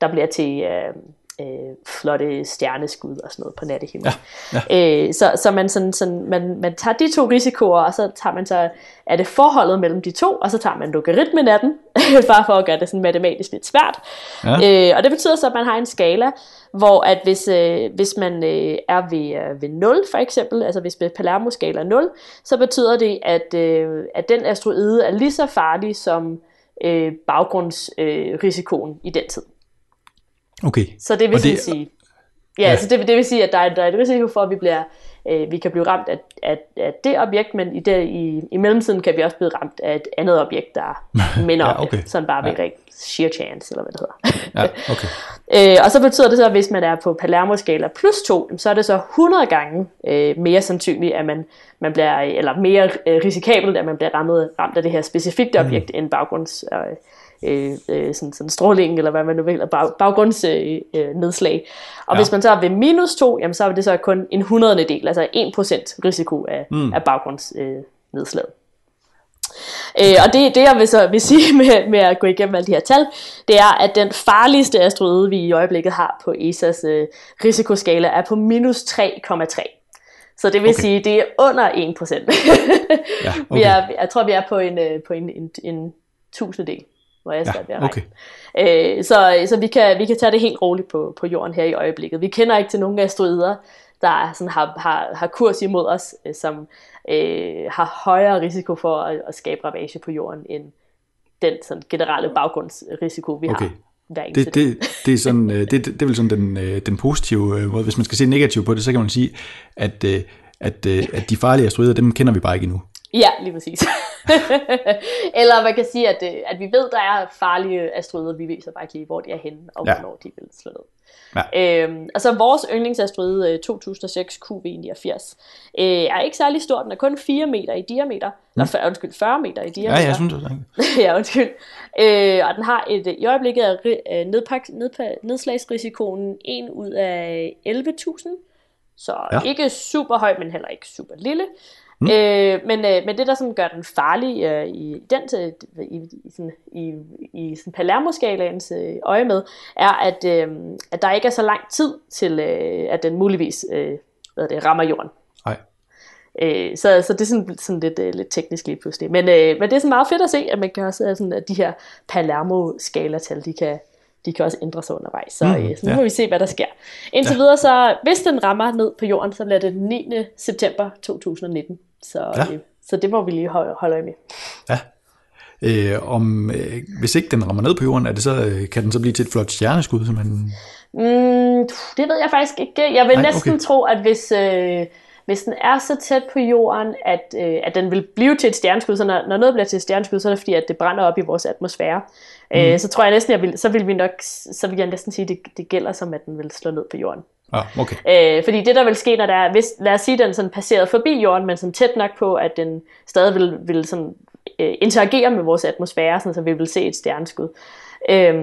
der bliver til øh, øh, flotte stjerneskud og sådan noget på nattehimlen. Ja, Øh, så så man, sådan, sådan, man, man tager de to risikoer, og så tager man så, er det forholdet mellem de to, og så tager man logaritmen af den, bare for at gøre det sådan matematisk lidt svært. Ja. Øh, og det betyder så, at man har en skala, hvor at hvis, øh, hvis man øh, er ved, øh, ved 0 for eksempel, altså hvis Palermo-skala er 0, så betyder det, at, øh, at den asteroide er lige så farlig som øh, baggrundsrisikoen øh, i den tid. Okay. Så det vil det- sige, ja, ja. Så det, det vil sige, at der er, der er et risiko for, at vi bliver, øh, vi kan blive ramt af, af, af det objekt, men i, det, i, i mellemtiden kan vi også blive ramt af et andet objekt, der minder Ja, om okay. det. Sådan bare ved Ja. ja. sheer chance, eller hvad det hedder. Ja, okay. Øh, og så betyder det så, at hvis man er på Palermo-skala plus 2, så er det så 100 gange øh, mere sandsynligt, at man, man bliver, eller mere øh, risikabelt, at man bliver ramt, ramt af det her specifikke Mm. objekt end baggrunds... Øh, øh, øh, sådan, sådan stråling, eller hvad man nu vil, bag, baggrundsnedslag. Øh, og Ja. hvis man så er ved minus 2, jamen så er det så kun en hundredende del, altså 1% risiko af, Mm. af baggrundsnedslaget. Øh. Øh, og det, det jeg vil, så vil sige med, med at gå igennem alle de her tal, det er, at den farligste asteroide, vi i øjeblikket har på ESA's øh, risikoskala, er på minus 3,3. Så det vil Okay. sige, det er under 1%. Ja, vi okay. er, jeg tror, vi er på en, øh, på en, en, en tusindedel, hvor jeg være okay. Øh, så så vi, kan, vi kan tage det helt roligt på, på jorden her i øjeblikket. Vi kender ikke til nogen asteroider, der sådan har, har, har kurs imod os, øh, som øh, har højere risiko for at, at skabe ravage på jorden, end den sådan, generelle baggrundsrisiko, vi Okay. har hver Det, det, det, er sådan, øh, det, det, det er vel sådan den, den positive måde. Hvis man skal se negativt på det, så kan man sige, at, at, at de farlige asteroider, dem kender vi bare ikke endnu. Ja, lige præcis. Eller man kan sige, at, øh, at vi ved, der er farlige asteroider, vi ved så bare ikke lige, hvor de er henne, og Ja. ja. hvornår de vil slå ned. Ja. Øhm, og så vores yndlingsasteroide øh, 2006 QV89 øh, er ikke særlig stor, den er kun 4 meter i diameter, mm. eller 40, undskyld, 40 meter i Ja, diameter. jeg synes også. ja, undskyld. Øh, og den har et, i øjeblikket er øh, nedpak, nedpa, nedslagsrisikoen 1 ud af 11.000. Så Ja. ja. ikke super høj, men heller ikke super lille. Mm. Øh, men, øh, men det, der sådan gør den farlig øh, i den til, i, i, sådan, i, i sådan Palermo-skalaens øh, øje med, er, at, øh, at der ikke er så lang tid til, øh, at den muligvis øh, hvad det, rammer jorden. Nej. Øh, så, så det er sådan, sådan lidt, øh, lidt teknisk lige pludselig. Men, øh, men det er sådan meget fedt at se, at man kan også sådan, at de her Palermo-skalatal, de kan, de kan også ændre sig undervejs. Så, mm, øh, så nu ja. må vi se, hvad der sker. Indtil ja. videre, så hvis den rammer ned på jorden, så bliver det den 9. september 2019. Så, ja. øh, så det må vi lige holde, holde øje med. Ja. Øh, om, øh, hvis ikke den rammer ned på jorden, er det så, øh, kan den så blive til et flot stjerneskud? Som man... mm, det ved jeg faktisk ikke. Jeg vil Nej, næsten okay. tro, at hvis... Øh, hvis den er så tæt på jorden, at, øh, at den vil blive til et stjerneskud, så når, når noget bliver til et stjerneskud, så er det fordi, at det brænder op i vores atmosfære. Mm. Øh, så tror jeg næsten, jeg vil, så vil vi nok, så vil jeg næsten sige, at det, det gælder som, at den vil slå ned på jorden. Ah, okay. øh, fordi det der vil ske, når der er, hvis, lad os sige, den sådan passeret forbi jorden, men sådan tæt nok på, at den stadig vil, vil sådan, øh, interagere med vores atmosfære, sådan, så vi vil se et stjerneskud. Øh,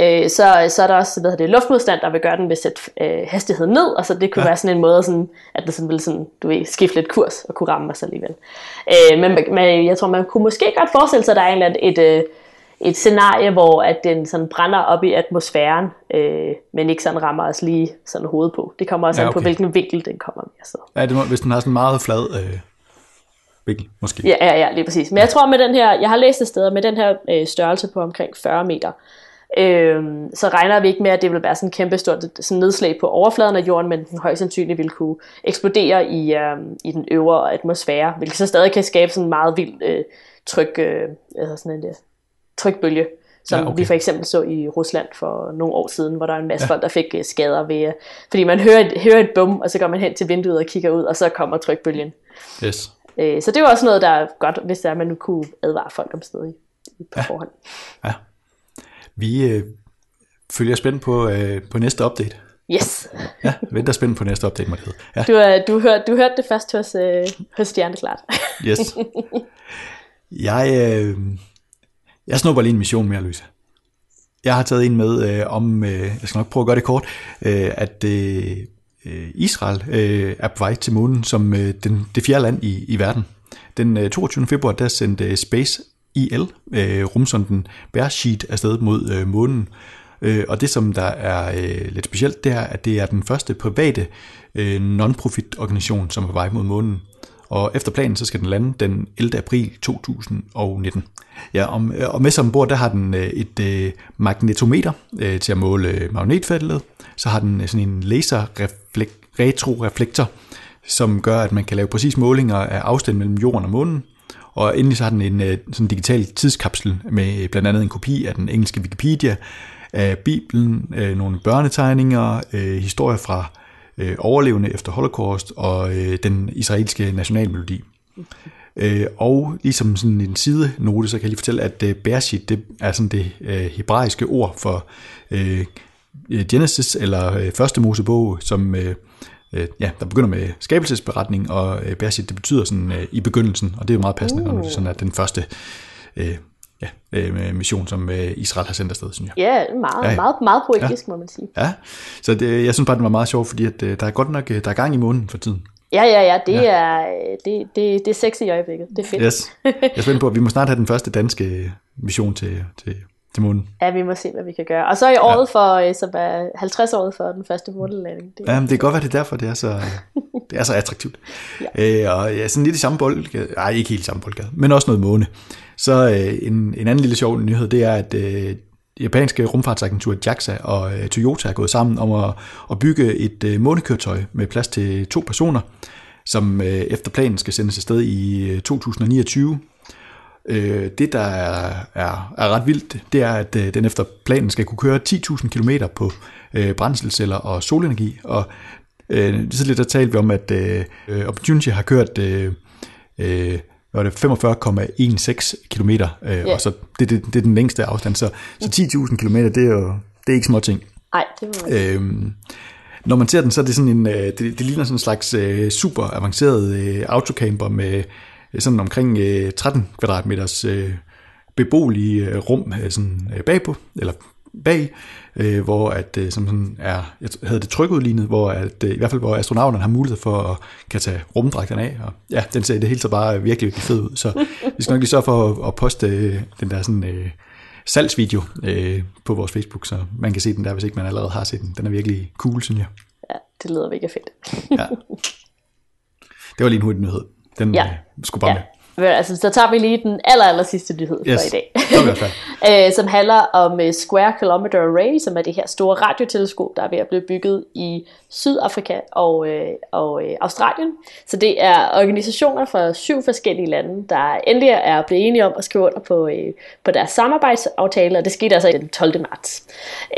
øh, så, så er der også hvad det, luftmodstand, der vil gøre den at sætte øh, hastigheden ned, og så det kunne ja. være sådan en måde, sådan, at det sådan vil sådan, du ved, skifte lidt kurs og kunne ramme os alligevel. Øh, men, men jeg tror, man kunne måske godt forestille sig, at der er et, et, et, et scenarie, hvor at den sådan brænder op i atmosfæren, øh, men ikke sådan rammer os lige sådan hovedet på. Det kommer også ja, okay. an på, hvilken vinkel den kommer med. Så. Ja, det må, hvis den har sådan meget flad øh, vinkel, måske. Ja, ja, ja, lige præcis. Men jeg tror med den her, jeg har læst et sted, med den her øh, størrelse på omkring 40 meter, øh, så regner vi ikke med, at det vil være sådan en kæmpe stort sådan nedslag på overfladen af jorden, men den højst sandsynligt vil kunne eksplodere i, øh, i den øvre atmosfære, hvilket så stadig kan skabe sådan en meget vild øh, tryk, øh, altså sådan en, trykbølge, som ja, okay. vi for eksempel så i Rusland for nogle år siden, hvor der er en masse ja. folk, der fik øh, skader ved, øh, fordi man hører et, hører et bum, og så går man hen til vinduet og kigger ud, og så kommer trykbølgen. Yes. Øh, så det var også noget, der er godt, hvis der er, man nu kunne advare folk om stedet på ja. forhånd. Ja. Vi øh, følger spændt på, øh, på næste update. Yes. ja, venter spændt på næste update, må det hedde. Ja. Du, øh, du, hør, du hørte det først hos, øh, hos Stjerneklart. yes. Jeg, øh, jeg snupper lige en mission mere, Louise. Jeg har taget en med øh, om, øh, jeg skal nok prøve at gøre det kort, øh, at øh, øh Israel øh, er på vej til månen som øh, den, det fjerde land i, i verden. Den øh, 22. februar, der sendte øh, Space IL, øh, rumsonden Beresheet, afsted mod øh, månen. Øh, og det, som der er øh, lidt specielt, det er, at det er den første private øh, non-profit organisation, som er på vej mod månen og efter planen så skal den lande den 11. april 2019. Ja, og, øh, og med sig ombord, der har den øh, et øh, magnetometer øh, til at måle øh, magnetfeltet, så har den sådan en laser retroreflektor, som gør, at man kan lave præcis målinger af afstand mellem jorden og månen, og endelig så har den en sådan digital tidskapsel med blandt andet en kopi af den engelske Wikipedia, af Bibelen, nogle børnetegninger, historier fra øh, overlevende efter Holocaust og øh, den israelske nationalmelodi. Øh, og ligesom sådan en sidenote, så kan jeg lige fortælle, at øh, Bereshit, det er sådan det øh, hebraiske ord for øh, øh Genesis, eller øh, første Mosebog, som øh, øh, ja, der begynder med skabelsesberetning, og øh, Bereshit, det betyder sådan øh, i begyndelsen, og det er jo meget passende, uh. når det sådan er den første øh, ja, øh, mission, som øh, Israel har sendt afsted, synes jeg. Ja, meget, ja, meget, meget poetisk, ja. må man sige. Ja, så det, jeg synes bare, det var meget sjovt, fordi at, øh, der er godt nok der er gang i månen for tiden. Ja, ja, ja, det, ja. Er, det, det, det er sexy i øjeblikket. Det er fedt. Yes. Jeg er spændt på, at vi må snart have den første danske mission til, til, til månen. Ja, vi må se, hvad vi kan gøre. Og så i året ja. for, som er 50 år for den første månelanding. Det, ja, men det kan godt være, det er derfor, det er så, det er så attraktivt. ja. Øh, og ja, sådan lidt i samme boldgade, nej, ikke helt samme boldgade, men også noget måne. Så øh, en, en anden lille sjov nyhed, det er, at øh, japanske rumfartsagentur JAXA og øh, Toyota er gået sammen om at, at bygge et øh, månekøretøj med plads til to personer, som øh, efter planen skal sendes afsted i øh, 2029. Øh, det, der er, er, er ret vildt, det er, at øh, den efter planen skal kunne køre 10.000 km på øh, brændselsceller og solenergi, og øh, lidt der talte vi om, at øh, øh Opportunity har kørt øh, øh, var det 45,16 km, øh, yeah. og så det, det, det er den længste afstand, så, så 10.000 km, det er jo det er ikke små ting. Nej, det var øhm, Når man ser den, så er det sådan en, øh, det, det ligner sådan en slags øh, super avanceret øh, autocamper med øh, sådan omkring øh, 13 kvadratmeters øh, beboelige øh, rum øh, sådan, øh, bagpå, eller bag, øh, hvor at, øh, som sådan er, jeg havde det trykudlignet, hvor at, øh, i hvert fald hvor astronauterne har mulighed for at kan tage rumdragterne af, og ja, den ser det hele så bare virkelig, virkelig fed ud, så vi skal nok lige sørge for at, at poste øh, den der sådan øh, salgsvideo øh, på vores Facebook, så man kan se den der, hvis ikke man allerede har set den. Den er virkelig cool, synes jeg. Ja, det lyder virkelig fedt. ja. Det var lige en hurtig nyhed. Den ja. øh, skulle bare ja. med. Altså, så tager vi lige den aller, aller sidste nyhed yes. for i dag, øh, som handler om uh, Square Kilometer Array, som er det her store radioteleskop, der er ved at blive bygget i Sydafrika og, øh, og øh, Australien. Så det er organisationer fra syv forskellige lande, der endelig er blevet enige om at skrive under på, øh, på deres samarbejdsaftale, og det skete altså den 12. marts.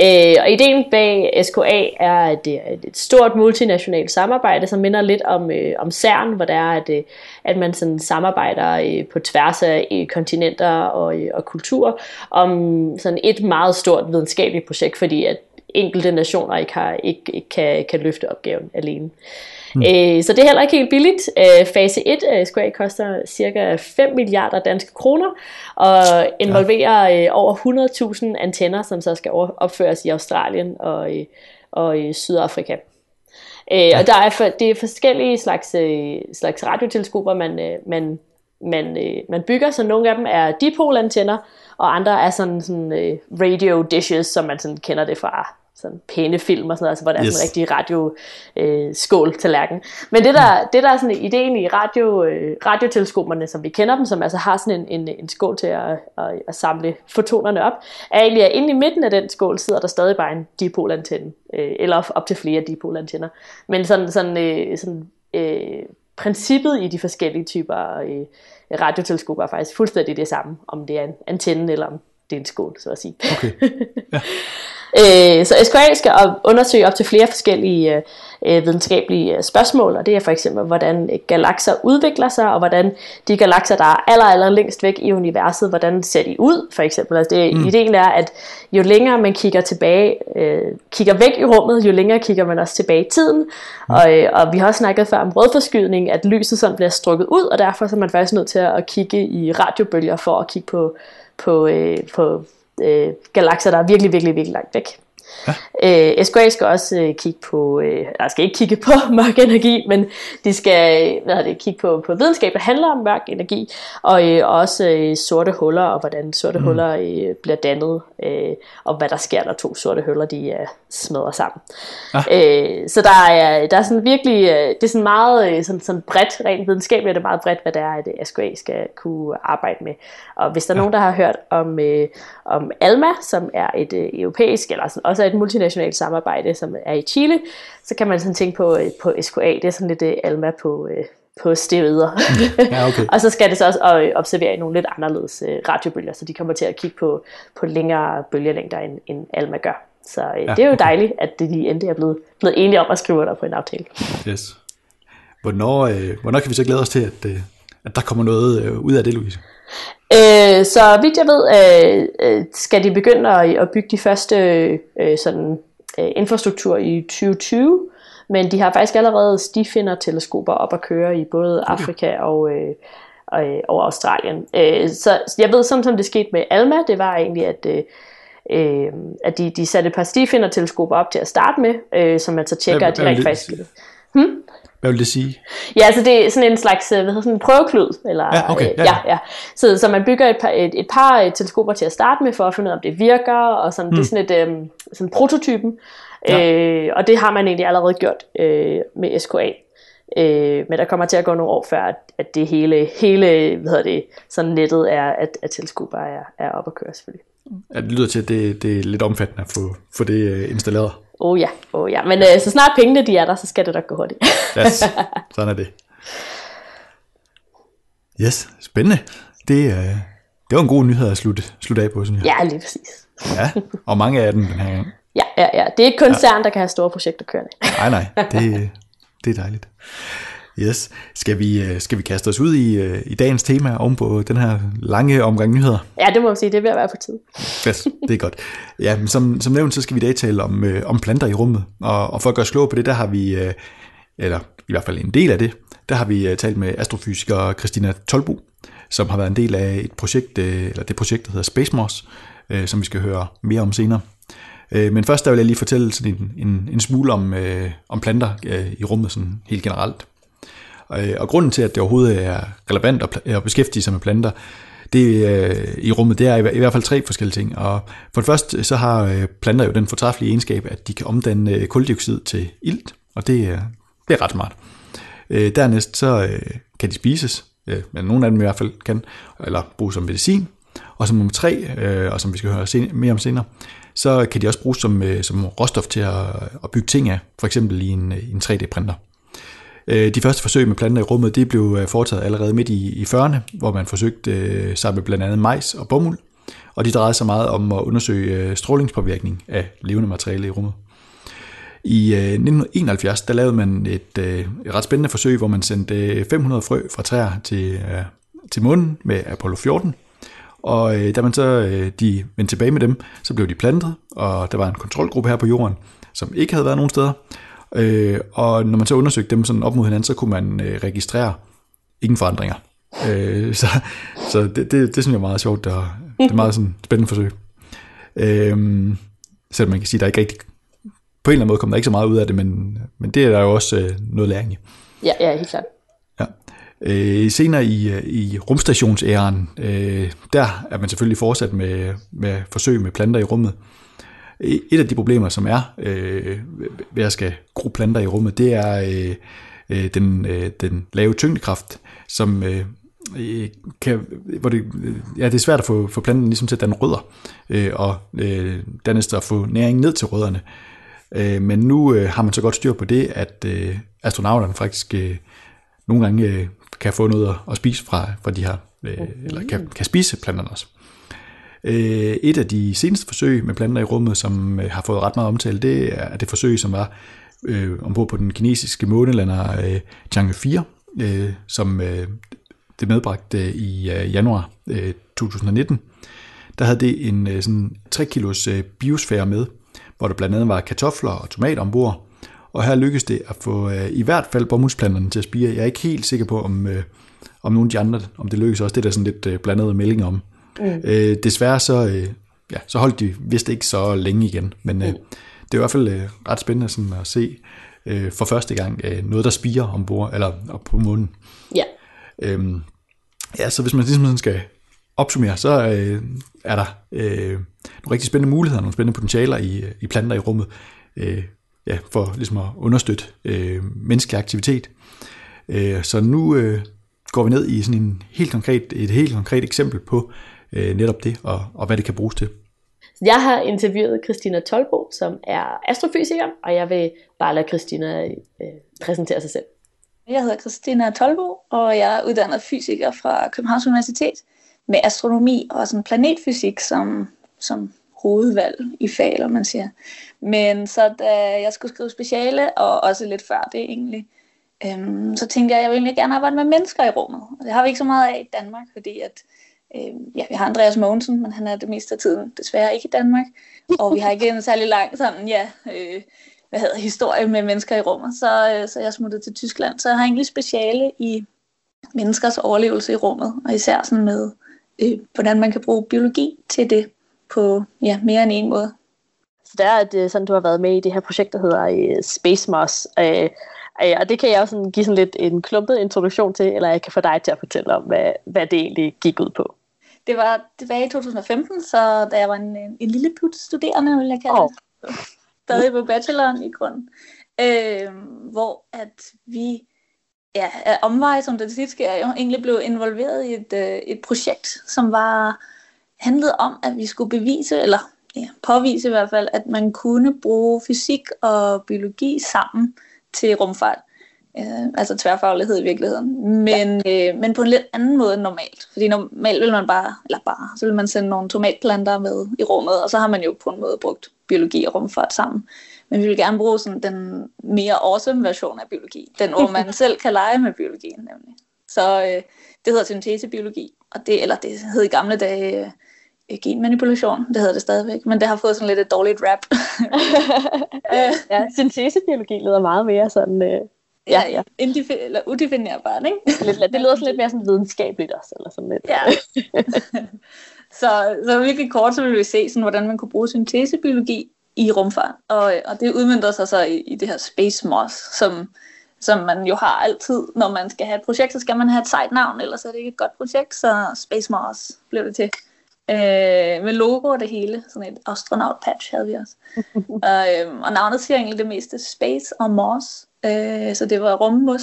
Øh, og ideen bag SKA er, at det er et stort multinationalt samarbejde, som minder lidt om, øh, om CERN, hvor det er, at, øh, at man sådan samarbejder øh, på tværs af øh, kontinenter og, øh, og kulturer om sådan et meget stort videnskabeligt projekt, fordi at enkelte nationer ikke, har, ikke, ikke kan, kan løfte opgaven alene. Mm. Øh, så det er heller ikke helt billigt. Øh, fase 1 af Square koster cirka 5 milliarder danske kroner og involverer ja. øh, over 100.000 antenner, som så skal opføres i Australien og, øh, og i Sydafrika. Øh, ja. Og der er for, det er forskellige slags, øh, slags radioteleskoper, man, øh, man, man, øh, man bygger, så nogle af dem er dipol-antenner, og andre er sådan, sådan øh, radio dishes, som man sådan kender det fra sådan pæne film og sådan noget, altså hvor der yes. er sådan en rigtig radio øh, skål tallerken. Men det der, det der er sådan ideen i radio, øh, radioteleskoperne, som vi kender dem, som altså har sådan en, en, en skål til at, at, at samle fotonerne op, er egentlig, at inde i midten af den skål sidder der stadig bare en dipolantenne, øh, eller op til flere dipolantenner. Men sådan, sådan, øh, sådan øh, princippet i de forskellige typer øh, radioteleskoper er faktisk fuldstændig det samme, om det er en antenne eller om det er en skål, så at sige. Okay. Ja. Øh, så SQA skal undersøge op til flere forskellige øh, videnskabelige øh, spørgsmål, og det er for eksempel, hvordan galakser udvikler sig, og hvordan de galakser, der er aller, aller længst væk i universet, hvordan ser de ud, for eksempel. Altså det, mm. Ideen er, at jo længere man kigger tilbage, øh, kigger væk i rummet, jo længere kigger man også tilbage i tiden, mm. og, øh, og vi har også snakket før om rødforskydning, at lyset sådan bliver strukket ud, og derfor så er man faktisk nødt til at kigge i radiobølger for at kigge på, på, øh, på øh, galakser, der er virkelig, virkelig, virkelig langt væk. Ja. Øh, SQA skal også øh, kigge på, øh, der skal ikke kigge på mørk energi, men de skal hvad det, kigge på, på videnskab, der handler om mørk energi, og øh, også øh, sorte huller, og hvordan sorte mm. huller øh, bliver dannet, øh, og hvad der sker, når to sorte huller de øh, smadrer sammen. Ja. Øh, så der er, der er sådan virkelig, øh, det er sådan meget øh, sådan, sådan bredt, rent videnskabeligt er det meget bredt, hvad det er, at SQA skal kunne arbejde med. Og hvis der er ja. nogen, der har hørt om, øh, om ALMA, som er et øh, europæisk, eller sådan, også et multinationalt samarbejde, som er i Chile, så kan man sådan tænke på, øh, på SQA, det er sådan lidt øh, ALMA på, øh, på steroider. ja, okay. og så skal det så også observere nogle lidt anderledes radiobølger, så de kommer til at kigge på, på længere bølgelængder, end, end ALMA gør. Så øh, ja, det er jo okay. dejligt, at de endelig er blevet, blevet enige om at skrive under på en aftale. Yes. Hvornår, øh, hvornår kan vi så glæde os til, at, øh, at der kommer noget øh, ud af det, Louise? Øh, så vidt jeg ved, øh, øh, skal de begynde at, at bygge de første øh, sådan, øh, infrastruktur i 2020, men de har faktisk allerede stifinder-teleskoper op at køre i både. Afrika og, øh, og, øh, og Australien. Øh, så jeg ved, sådan som det skete med Alma, det var egentlig, at, øh, øh at de, de satte et par stifinder-teleskoper op til at starte med, øh, som man så tjekker, at de rent faktisk... Hmm? Hvad vil det sige? Ja, altså det er sådan en slags øh, hvad hedder, sådan en prøveklud. Eller, ja, okay. Ja, ja. ja, ja. Så, så man bygger et par, et, et par øh, teleskoper til at starte med, for at finde ud af, om det virker, og sådan, mm. det er hmm. sådan et um, sådan prototypen. Ja. Øh, og det har man egentlig allerede gjort øh, med SKA. Øh, men der kommer til at gå nogle år før, at, at det hele, hele hvad hedder det, sådan nettet er, at, at teleskoper er, er op at køre selvfølgelig. Ja, det lyder til, at det, det er lidt omfattende at få, få det øh, installeret. Oh ja, oh ja. Men øh, så snart pengene de er der, så skal det nok gå hurtigt. yes, sådan er det. Yes, spændende. Det, øh, det var en god nyhed at slutte, slutte af på, synes jeg. Ja, lige præcis. ja, og mange af dem den her gang. Ja, ja, ja. Det er ikke kun ja. der kan have store projekter kørende. nej, nej. Det, det er dejligt. Yes. Skal vi, øh, skal vi kaste os ud i, øh, i dagens tema om på den her lange omgang nyheder? Ja, det må man sige. Det er ved at være på tid. Yes, det er godt. Ja, men som, som nævnt, så skal vi i dag tale om, øh, om planter i rummet. Og, og for at gøre slå på det, der har vi, eller i hvert fald en del af det, der har vi talt med astrofysiker Christina Tolbo, som har været en del af et projekt, eller det projekt, der hedder Space Moss, som vi skal høre mere om senere. Øh, men først der vil jeg lige fortælle sådan en, en, en smule om, øh, om planter øh, i rummet sådan helt generelt. Og, og grunden til, at det overhovedet er relevant at, at beskæftige sig med planter, det øh, i rummet, det er i, i hvert fald tre forskellige ting. Og for det første, så har øh, planter jo den fortræffelige egenskab, at de kan omdanne øh, koldioxid til ilt, og det, øh, det er ret smart. Øh, dernæst så øh, kan de spises, øh, men nogle af dem i hvert fald kan, eller bruges som medicin. Og som nummer tre, øh, og som vi skal høre sen- mere om senere, så kan de også bruges som, øh, som råstof til at, at bygge ting af, for eksempel i en, øh, en 3D-printer. Øh, de første forsøg med planter i rummet, det blev øh, foretaget allerede midt i, i 40'erne, hvor man forsøgte øh, sig med blandt andet majs og bomuld, og de drejede sig meget om at undersøge øh, strålingspåvirkning af levende materiale i rummet. I 1971 der lavede man et, et ret spændende forsøg, hvor man sendte 500 frø fra træer til, til månen med Apollo 14. Og da man så de vendte tilbage med dem, så blev de plantet, og der var en kontrolgruppe her på jorden, som ikke havde været nogen steder. Øh, og når man så undersøgte dem sådan op mod hinanden, så kunne man øh, registrere ingen forandringer. Øh, så så det, det, det synes jeg er meget sjovt, og det er meget sådan spændende forsøg. Øh, selvom man kan sige, at der ikke rigtig, på en eller anden måde kommer der ikke så meget ud af det, men, men det er der jo også øh, noget læring i. Ja, ja, helt klart. Ja. Øh, senere i, øh, i rumstationsæren, øh, der er man selvfølgelig fortsat med, med forsøg med planter i rummet. Et af de problemer, som er øh, ved at skal gro planter i rummet, det er øh, øh, den, øh, den lave tyngdekraft, som øh, kan, hvor det, ja, det er svært at få, få planten ligesom til at danne rødder, øh, og øh, dernæst at få næring ned til rødderne. Øh, men nu øh, har man så godt styr på det, at øh, astronauterne faktisk øh, nogle gange øh, kan få noget at, at spise fra, fra de her, øh, eller kan, kan spise planterne også. Øh, et af de seneste forsøg med planter i rummet, som øh, har fået ret meget omtale, det er det forsøg, som var øh, ombord på den kinesiske månelander øh, Chang'e 4, øh, som øh, det medbragte i øh, januar øh, 2019. Der havde det en øh, sådan 3 kilos øh, biosfære med, hvor der blandt andet var kartofler og tomater ombord. Og her lykkedes det at få øh, i hvert fald bomuldsplanterne til at spire. Jeg er ikke helt sikker på, om, øh, om nogle af de andre, om det lykkedes også. Det er der sådan lidt øh, blandede meldinger om. Mm. Øh, desværre så, øh, ja, så holdt de vist ikke så længe igen, men øh, mm. det er i hvert fald øh, ret spændende sådan at se øh, for første gang øh, noget, der spiger ombord, eller op på munden. Ja. Øhm, ja, så hvis man ligesom sådan skal opsummere, så øh, er der øh, nogle rigtig spændende muligheder, nogle spændende potentialer i, i planter i rummet, øh, ja, for ligesom at understøtte øh, menneskelig aktivitet. Øh, så nu øh, går vi ned i sådan en helt konkret, et helt konkret eksempel på øh, netop det, og, og hvad det kan bruges til. Jeg har interviewet Christina Tolbo, som er astrofysiker, og jeg vil bare lade Christina øh, præsentere sig selv. Jeg hedder Christina Tolbo, og jeg er uddannet fysiker fra Københavns Universitet med astronomi og sådan planetfysik som, som hovedvalg i fag, eller man siger. Men så da jeg skulle skrive speciale, og også lidt før det egentlig, øhm, så tænkte jeg, at jeg ville egentlig gerne arbejde med mennesker i rummet. Og det har vi ikke så meget af i Danmark, fordi at Øh, ja, vi har Andreas Mogensen, men han er det meste af tiden desværre ikke i Danmark. Og vi har ikke en særlig lang sådan, ja, øh, hvad hedder, historie med mennesker i rummet. Så, øh, så jeg smuttede til Tyskland. Så jeg har egentlig speciale i menneskers overlevelse i rummet, og især sådan med, øh, hvordan man kan bruge biologi til det på ja, mere end en måde. Så det er at øh, sådan, du har været med i det her projekt, der hedder øh, Space Moss. Øh, øh, og det kan jeg også sådan give sådan lidt en klumpet introduktion til, eller jeg kan få dig til at fortælle om, hvad, hvad det egentlig gik ud på. Det var tilbage i 2015, så da jeg var en, en lille put studerende, vil jeg kalde oh. det. Stadig på bacheloren i grund. Øh, hvor at vi ja, af omveje, som det tit sker, jo egentlig blev involveret i et, øh, et projekt, som var handlede om, at vi skulle bevise, eller ja, påvise i hvert fald, at man kunne bruge fysik og biologi sammen til rumfart. Øh, altså tværfaglighed i virkeligheden. Men, ja. øh, men på en lidt anden måde end normalt. Fordi normalt vil man bare, eller bare, så vil man sende nogle tomatplanter med i rummet, og så har man jo på en måde brugt biologi og rumfart sammen. Men vi vil gerne bruge sådan den mere awesome version af biologi. Den, hvor man selv kan lege med biologien nemlig. Så øh, det hedder syntesebiologi, og det, eller det hed i gamle dage øh, genmanipulation, det hedder det stadigvæk, men det har fået sådan lidt et dårligt rap. ja, syntesebiologi lyder meget mere sådan øh, Ja, ja. Indif- eller udefinerbart, ikke? Lidt, det lyder sådan lidt mere sådan videnskabeligt også, eller sådan lidt. Ja. så, så virkelig kort, så vil vi se, sådan, hvordan man kunne bruge syntesebiologi i rumfart. Og, og det udmyndter sig så i, i det her Space Moss, som, som man jo har altid, når man skal have et projekt, så skal man have et sejt navn, ellers er det ikke et godt projekt, så Space Moss blev det til. Øh, med logo og det hele, sådan et astronaut patch havde vi også. og, øh, og navnet siger egentlig det meste Space og Moss, øh, så det var rummus,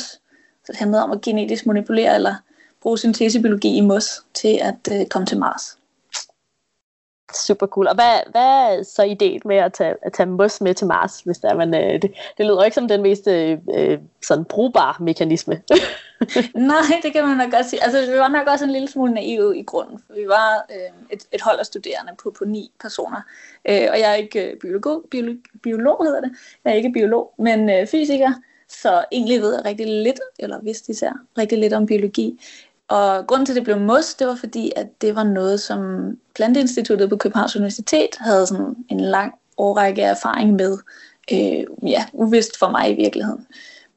så det handlede om at genetisk manipulere eller bruge syntesebiologi i mos til at øh, komme til Mars super cool. Og hvad, hvad er så ideen med at tage, at tage mos med til Mars, hvis der man, øh, det, det lyder ikke som den mest øh, øh sådan brugbare mekanisme. Nej, det kan man nok godt sige. Altså, vi var nok også en lille smule naive i grunden. For vi var øh, et, et hold af studerende på, på ni personer. Øh, og jeg er ikke øh, biolog, biolog, biolog, hedder det. Jeg er ikke biolog, men øh, fysiker. Så egentlig ved jeg rigtig lidt, eller vidste især rigtig lidt om biologi. Og grunden til, at det blev mos, det var fordi, at det var noget, som Planteinstituttet på Københavns Universitet havde sådan en lang årrække erfaring med. Øh, ja, uvist for mig i virkeligheden.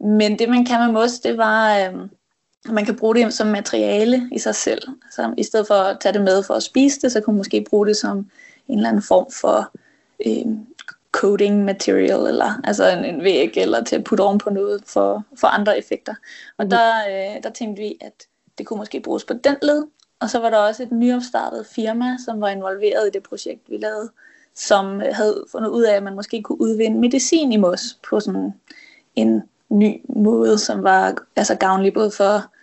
Men det, man kan med mos, det var, øh, at man kan bruge det som materiale i sig selv. Så I stedet for at tage det med for at spise det, så kunne man måske bruge det som en eller anden form for øh, coating material, eller altså en, en væg, eller til at putte oven på noget for, for andre effekter. Og mm. der, øh, der tænkte vi, at det kunne måske bruges på den led. Og så var der også et nyopstartet firma, som var involveret i det projekt, vi lavede, som havde fundet ud af, at man måske kunne udvinde medicin i mos på sådan en ny måde, som var altså gavnlig både for,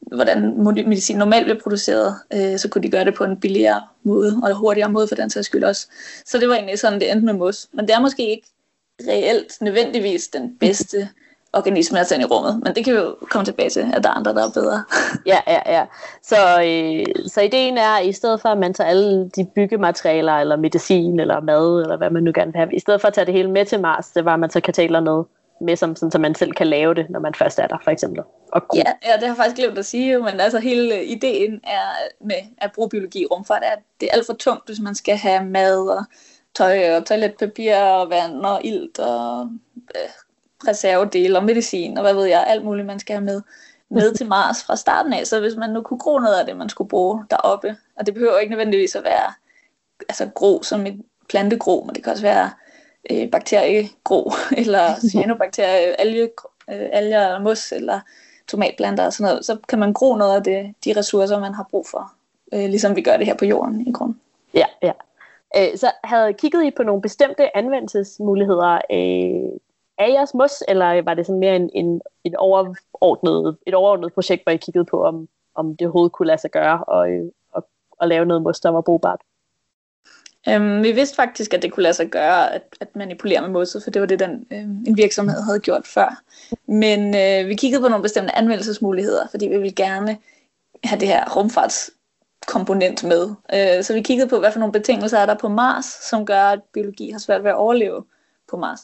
hvordan medicin normalt bliver produceret, øh, så kunne de gøre det på en billigere måde, og hurtigere måde for den sags skyld også. Så det var egentlig sådan, det endte med mos. Men det er måske ikke reelt nødvendigvis den bedste organisme at sende i rummet. Men det kan vi jo komme tilbage til, at der er andre, der er bedre. ja, ja, ja. Så, øh, så ideen er, at i stedet for at man tager alle de byggematerialer, eller medicin, eller mad, eller hvad man nu gerne vil have, i stedet for at tage det hele med til Mars, det var, at man så kan tage noget med, som, sådan, så man selv kan lave det, når man først er der, for eksempel. Og ja, ja, det har jeg faktisk glemt at sige, men altså hele ideen er med at bruge biologi i rumfart, er, at det er alt for tungt, hvis man skal have mad og tøj og toiletpapir og vand og ilt og øh, reservedele og medicin og hvad ved jeg, alt muligt, man skal have med, med til Mars fra starten af. Så hvis man nu kunne gro noget af det, man skulle bruge deroppe, og det behøver ikke nødvendigvis at være altså gro som et plantegro, men det kan også være øh, bakteriegro, eller cyanobakterie, alge, øh, alger eller mos, eller tomatplanter og sådan noget, så kan man gro noget af det, de ressourcer, man har brug for, øh, ligesom vi gør det her på jorden i grund. Ja, ja. Øh, så havde kigget I på nogle bestemte anvendelsesmuligheder øh, af jeres mos, eller var det sådan mere en, en, en overordnet, et overordnet projekt, hvor I kiggede på, om, om det overhovedet kunne lade sig gøre og, og, og lave noget mos, der var brugbart? Øhm, vi vidste faktisk, at det kunne lade sig gøre at, at manipulere med mosset, for det var det, den øh, en virksomhed havde gjort før. Men øh, vi kiggede på nogle bestemte anvendelsesmuligheder, fordi vi ville gerne have det her rumfartskomponent med. Øh, så vi kiggede på, hvad for nogle betingelser er der på Mars, som gør, at biologi har svært ved at overleve på Mars.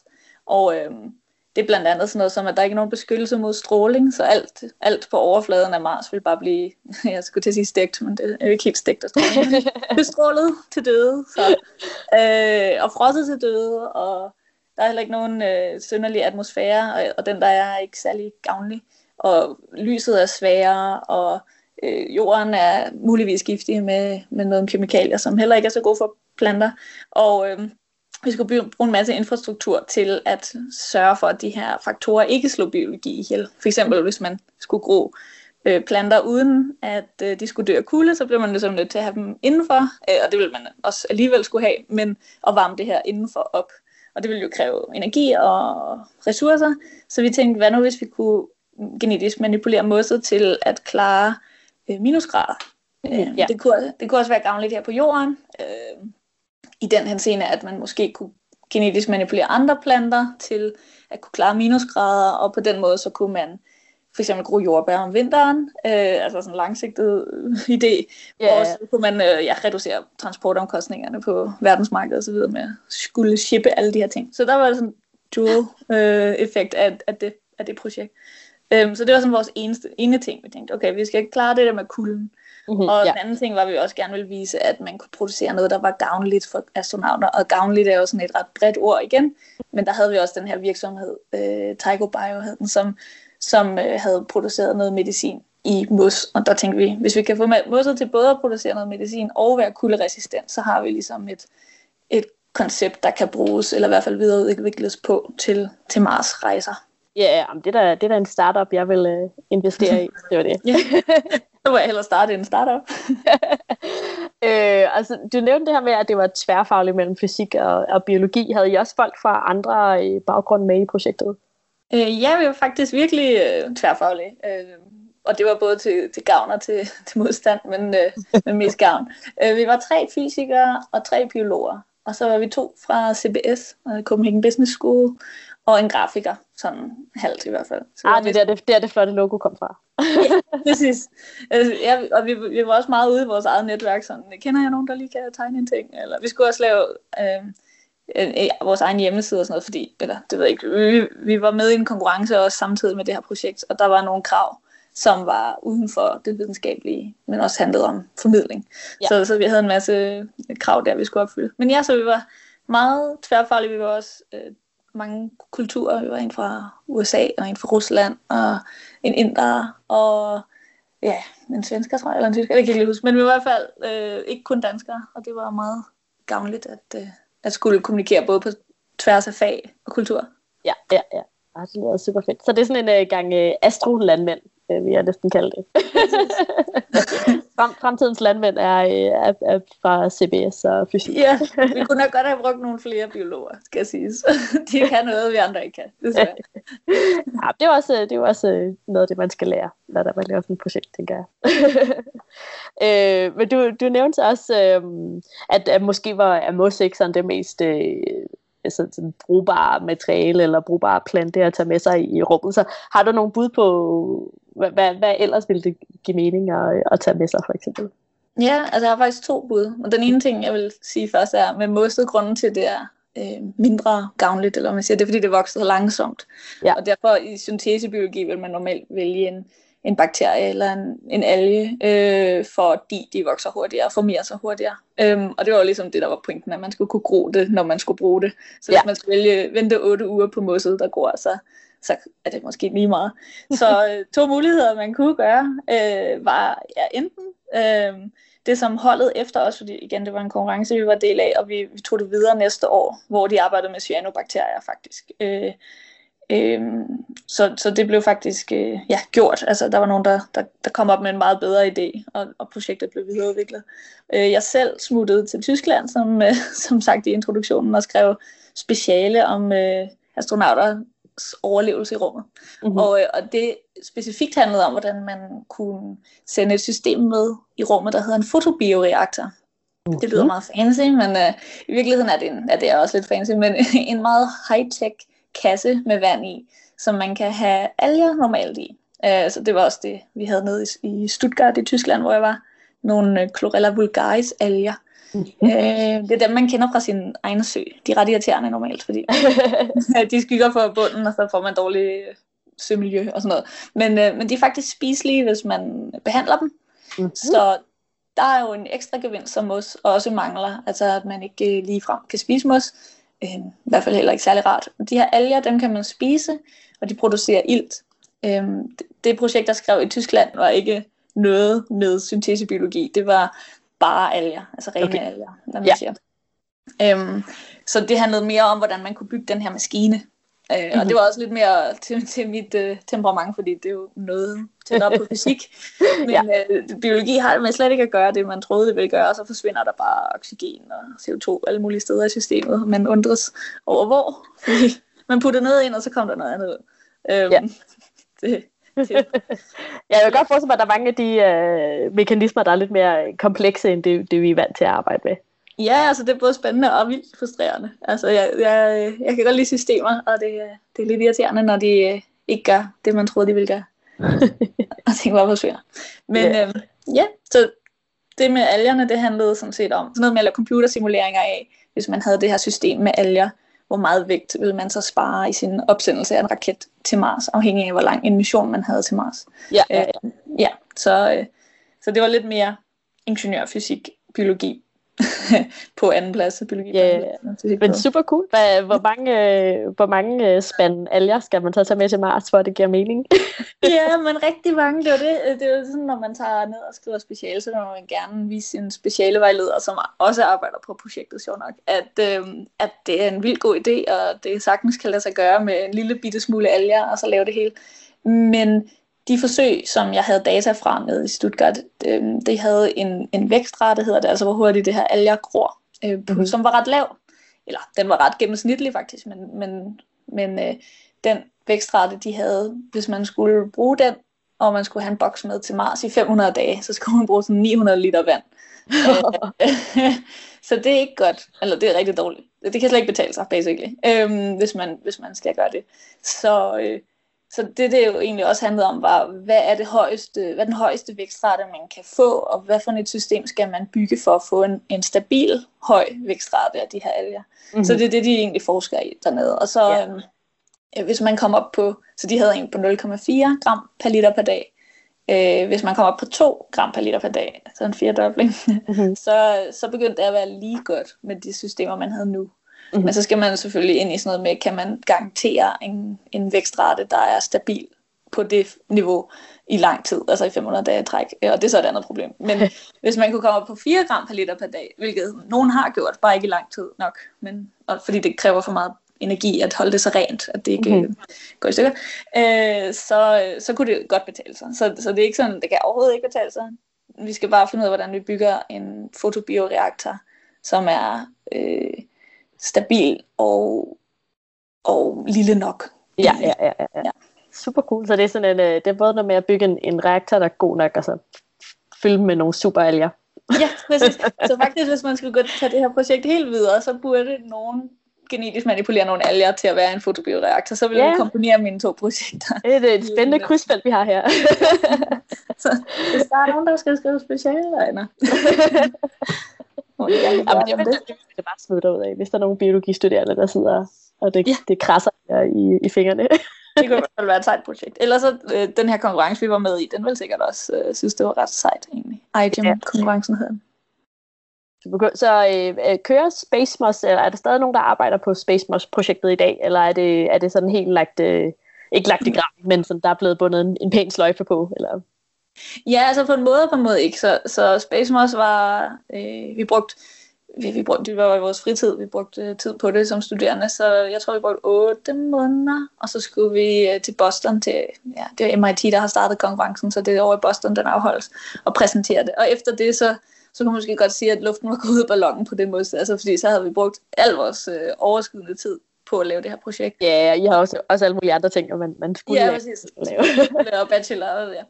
Og øh, det er blandt andet sådan noget som, at der ikke er nogen beskyttelse mod stråling, så alt, alt på overfladen af Mars vil bare blive, jeg skulle til at sige stegt, men det er jo ikke helt stegt af stråling, bestrålet til døde, så, øh, og frosset til døde, og der er heller ikke nogen øh, synderlig atmosfære, og, og den der er ikke særlig gavnlig, og lyset er sværere, og øh, jorden er muligvis giftig med, med noget kemikalier, som heller ikke er så god for planter, og øh, vi skulle bruge en masse infrastruktur til at sørge for, at de her faktorer ikke slår biologi ihjel. For eksempel hvis man skulle gro øh, planter uden at øh, de skulle dø af kulde, så blev man ligesom nødt til at have dem indenfor, øh, og det ville man også alligevel skulle have, men at varme det her indenfor op. Og det ville jo kræve energi og ressourcer, så vi tænkte, hvad nu hvis vi kunne genetisk manipulere mosset til at klare øh, minusgrader. Øh, ja. det, kunne, det kunne også være gavnligt her på jorden. Øh, i den henseende, at man måske kunne genetisk manipulere andre planter til at kunne klare minusgrader, og på den måde så kunne man for eksempel gro jordbær om vinteren, øh, altså sådan en langsigtet idé, yeah. og så kunne man øh, ja, reducere transportomkostningerne på verdensmarkedet osv. med at skulle shippe alle de her ting. Så der var sådan en dual øh, effekt af, af, det, af det projekt. Um, så det var sådan vores eneste, ene ting, vi tænkte, okay, vi skal klare det der med kulden. Mm-hmm, og ja. den anden ting var, at vi også gerne ville vise, at man kunne producere noget, der var gavnligt for astronauter. Og gavnligt er jo sådan et ret bredt ord igen. Men der havde vi også den her virksomhed, øh, Tycho Bio hed den, som, som øh, havde produceret noget medicin i mos. Og der tænkte vi, hvis vi kan få mosset til både at producere noget medicin og være kulderesistent, så har vi ligesom et, et koncept, der kan bruges, eller i hvert fald videreudvikles på til, til Mars rejser. Ja, yeah, det, er da, det er en startup, jeg vil uh, investere i. Det var det. så må jeg hellere starte en startup. øh, altså, du nævnte det her med, at det var tværfagligt mellem fysik og, og biologi. Havde I også folk fra andre øh, baggrunde med i projektet? Øh, ja, vi var faktisk virkelig øh, tværfaglige. Øh, og det var både til, til gavn og til, til modstand, men, øh, men mest gavn. Øh, vi var tre fysikere og tre biologer. Og så var vi to fra CBS, øh, Copenhagen Business School, og en grafiker, sådan halvt i hvert fald. Så ah, det er der, det, der det flotte logo kom fra. ja, præcis. Altså, ja, og vi, vi var også meget ude i vores eget netværk, sådan, kender jeg nogen, der lige kan tegne en ting? Eller vi skulle også lave øh, øh, vores egen hjemmeside og sådan noget, fordi, eller det ved jeg ikke, vi, vi var med i en konkurrence også samtidig med det her projekt, og der var nogle krav, som var uden for det videnskabelige, men også handlede om formidling. Ja. Så, så vi havde en masse krav der, vi skulle opfylde. Men ja, så vi var meget tværfaglige. Vi var også øh, mange kulturer. Vi var en fra USA, og en fra Rusland, og en inder, og ja, en svensker, tror jeg, eller en tysker, det kan jeg ikke huske. Men vi var i hvert fald øh, ikke kun danskere, og det var meget gavnligt at, øh, at skulle kommunikere både på tværs af fag og kultur. Ja, ja, ja. Ah, det lyder super fedt. Så det er sådan en uh, gang uh, astro-landmænd, uh, vil jeg næsten kalde det. Frem, fremtidens landmænd er, er, er fra CBS og fysik. Ja, vi kunne nok godt have brugt nogle flere biologer, skal jeg sige. De kan noget, vi andre ikke kan. ja, det er også, det er også noget af det, man skal lære, når der man laver sådan et projekt, tænker jeg. øh, men du, du nævnte også, øh, at, at måske var MO6'eren det mest øh, sådan, sådan brugbare materiale eller brugbare plante at tage med sig i rummet. Så har du nogle bud på, hvad, hvad, hvad ellers ville det give mening at, at tage med sig for eksempel? Ja, altså jeg har faktisk to bud. Og den ene ting, jeg vil sige først er, med mosset grunden til det er øh, mindre gavnligt, eller man siger, det er fordi, det vokser langsomt. Ja. Og derfor i syntesebiologi vil man normalt vælge en, en bakterie eller en, en alge, øh, fordi de vokser hurtigere og formerer sig hurtigere. Øhm, og det var jo ligesom det, der var pointen, at man skulle kunne gro det, når man skulle bruge det. Så ja. hvis man skulle vælge, vente 8 uger på mosset, der går, så, så er det måske lige meget. Så øh, to muligheder, man kunne gøre, øh, var ja, enten øh, det, som holdet efter os, fordi igen, det var en konkurrence, vi var del af, og vi, vi tog det videre næste år, hvor de arbejdede med cyanobakterier faktisk. Øh, Øhm, så, så det blev faktisk øh, ja, gjort. Altså, der var nogen, der, der, der kom op med en meget bedre idé, og, og projektet blev videreudviklet. Øh, jeg selv smuttede til Tyskland, som, øh, som sagt i introduktionen, og skrev speciale om øh, astronauters overlevelse i rummet. Mm-hmm. Og, øh, og det specifikt handlede om, hvordan man kunne sende et system med i rummet, der hedder en fotobioreaktor. Mm-hmm. Det lyder meget fancy, men øh, i virkeligheden er det, en, er det også lidt fancy, men en meget high-tech kasse med vand i, som man kan have alger normalt i. Uh, så det var også det, vi havde nede i, i Stuttgart i Tyskland, hvor jeg var. Nogle uh, Chlorella vulgaris alger. Uh, det er dem, man kender fra sin egen sø. De er ret irriterende normalt, fordi de skygger for bunden, og så får man dårlig sømiljø og sådan noget. Men, uh, men de er faktisk spiselige, hvis man behandler dem. Mm-hmm. Så der er jo en ekstra gevinst, som mos også mangler. Altså at man ikke lige frem kan spise mos, øh, i hvert fald heller ikke særlig rart. De her alger, dem kan man spise, og de producerer ilt. Øh, det projekt, der skrev i Tyskland, var ikke noget med syntesebiologi. Det var bare alger, altså rene okay. alger, når man ja. siger. Øhm, så det handlede mere om, hvordan man kunne bygge den her maskine. Øh, mm-hmm. Og mhm. det var også lidt mere til, til mit øh, temperament, fordi det er jo noget tættere på fysik. Men ja. øh, biologi har det med slet ikke at gøre det, man troede det ville gøre, og så forsvinder der bare oxygen og CO2 alle mulige steder i systemet. Man undres over hvor. man putter noget ind, og så kommer der noget andet ud. Øhm, ja. det, det. jeg vil godt forestille mig, at der er mange af de øh, mekanismer, der er lidt mere komplekse, end det, det vi er vant til at arbejde med. Ja, altså det er både spændende og vildt frustrerende. Altså jeg, jeg, jeg kan godt lide systemer, og det, det er lidt irriterende, når de øh, ikke gør det, man troede, de ville gøre. og tænke bare forsvinder. Men yeah. øhm, ja, så det med algerne, det handlede sådan set om sådan noget med at lave computersimuleringer af, hvis man havde det her system med alger, hvor meget vægt ville man så spare i sin opsendelse af en raket til Mars, afhængig af hvor lang en mission man havde til Mars. Ja, ja, ja. Øh, ja så, øh, så det var lidt mere ingeniørfysik, biologi på anden plads af biologi. Ja, men super cool. Hvad, hvor mange, øh, hvor mange øh, spand alger skal man så tage med til Mars, for at det giver mening? ja, men rigtig mange. Det er det. Det er jo sådan, når man tager ned og skriver speciale, så må man gerne vise sin specialevejleder, som også arbejder på projektet, sjov nok, at, øh, at det er en vild god idé, og det sagtens kan lade sig gøre med en lille bitte smule alger, og så lave det hele. Men de forsøg, som jeg havde data fra med i Stuttgart, øh, det havde en, en vækstrate, hedder det, altså hvor hurtigt det her alger gror, øh, mm-hmm. som var ret lav. Eller den var ret gennemsnitlig faktisk, men, men, men øh, den vækstrate, de havde, hvis man skulle bruge den, og man skulle have en boks med til Mars i 500 dage, så skulle man bruge sådan 900 liter vand. så det er ikke godt, eller det er rigtig dårligt. Det kan slet ikke betale sig, basically, øh, hvis, man, hvis man skal gøre det. Så, øh, så det, det jo egentlig også handlede om, var, hvad er det højeste, hvad er den højeste vækstrate, man kan få, og hvad for et system skal man bygge for at få en, en stabil, høj vækstrate af de her alger. Mm-hmm. Så det er det, de egentlig forsker i dernede. Og så, ja. øh, hvis man kommer op på, så de havde en på 0,4 gram per liter per dag, Øh, hvis man kommer op på 2 gram per liter per dag, altså en firedobling, mm-hmm. så, så begyndte det at være lige godt med de systemer, man havde nu. Mm-hmm. Men så skal man selvfølgelig ind i sådan noget med, kan man garantere en, en vækstrate, der er stabil på det niveau i lang tid, altså i 500 dage træk, og det er så et andet problem. Men hvis man kunne komme op på 4 gram per liter per dag, hvilket nogen har gjort, bare ikke i lang tid nok, men, og fordi det kræver for meget energi at holde det så rent, at det ikke mm-hmm. går i stykker, øh, så, så kunne det godt betale sig. Så, så det er ikke sådan, det kan overhovedet ikke betale sig. Vi skal bare finde ud af, hvordan vi bygger en fotobioreaktor, som er øh, stabil og, og lille nok. Ja, ja, ja, ja. ja. Super cool. Så det er sådan en, øh, det er både noget med at bygge en, en reaktor, der er god nok, og så fylde med nogle superalger. ja, præcis. Så faktisk, hvis man skulle gå tage det her projekt helt videre, så burde nogen genetisk manipulere nogle alger til at være en fotobioreaktor, så vil ja. vi kombinere mine to projekter. Det er et spændende krydsfelt, vi har her. så hvis der er nogen, der skal skrive specialregner, ja, men det, det, det, det bare smide ud af, hvis der er nogle biologistuderende, der sidder og det, ja. det krasser i, i fingrene. det kunne i hvert fald være et sejt projekt. Ellers så øh, den her konkurrence, vi var med i, den vil sikkert også øh, synes, det var ret sejt egentlig. IGEM-konkurrencen hed den. Så øh, øh, kører SpaceMOS, er der stadig nogen, der arbejder på SpaceMOS-projektet i dag, eller er det, er det sådan helt lagt, øh, ikke lagt i grav, men sådan, der er blevet bundet en, en pæn sløjfe på? Eller? Ja, altså på en måde på en måde ikke. Så, så SpaceMOS var, øh, vi brugte, vi, vi brugte, det var vores fritid, vi brugte øh, tid på det som studerende, så jeg tror, vi brugte 8 måneder, og så skulle vi øh, til Boston til, ja, det er MIT, der har startet konkurrencen, så det er over i Boston, den afholdes, og præsentere det. Og efter det, så, så kan man måske godt sige, at luften var gået ud af ballonen på den måde, altså fordi så havde vi brugt al vores øh, overskydende tid på at lave det her projekt. Ja, yeah, I har også, også alle mulige andre ting, man, man skulle ja, lave. Præcis. lave. lave bachelor, ja.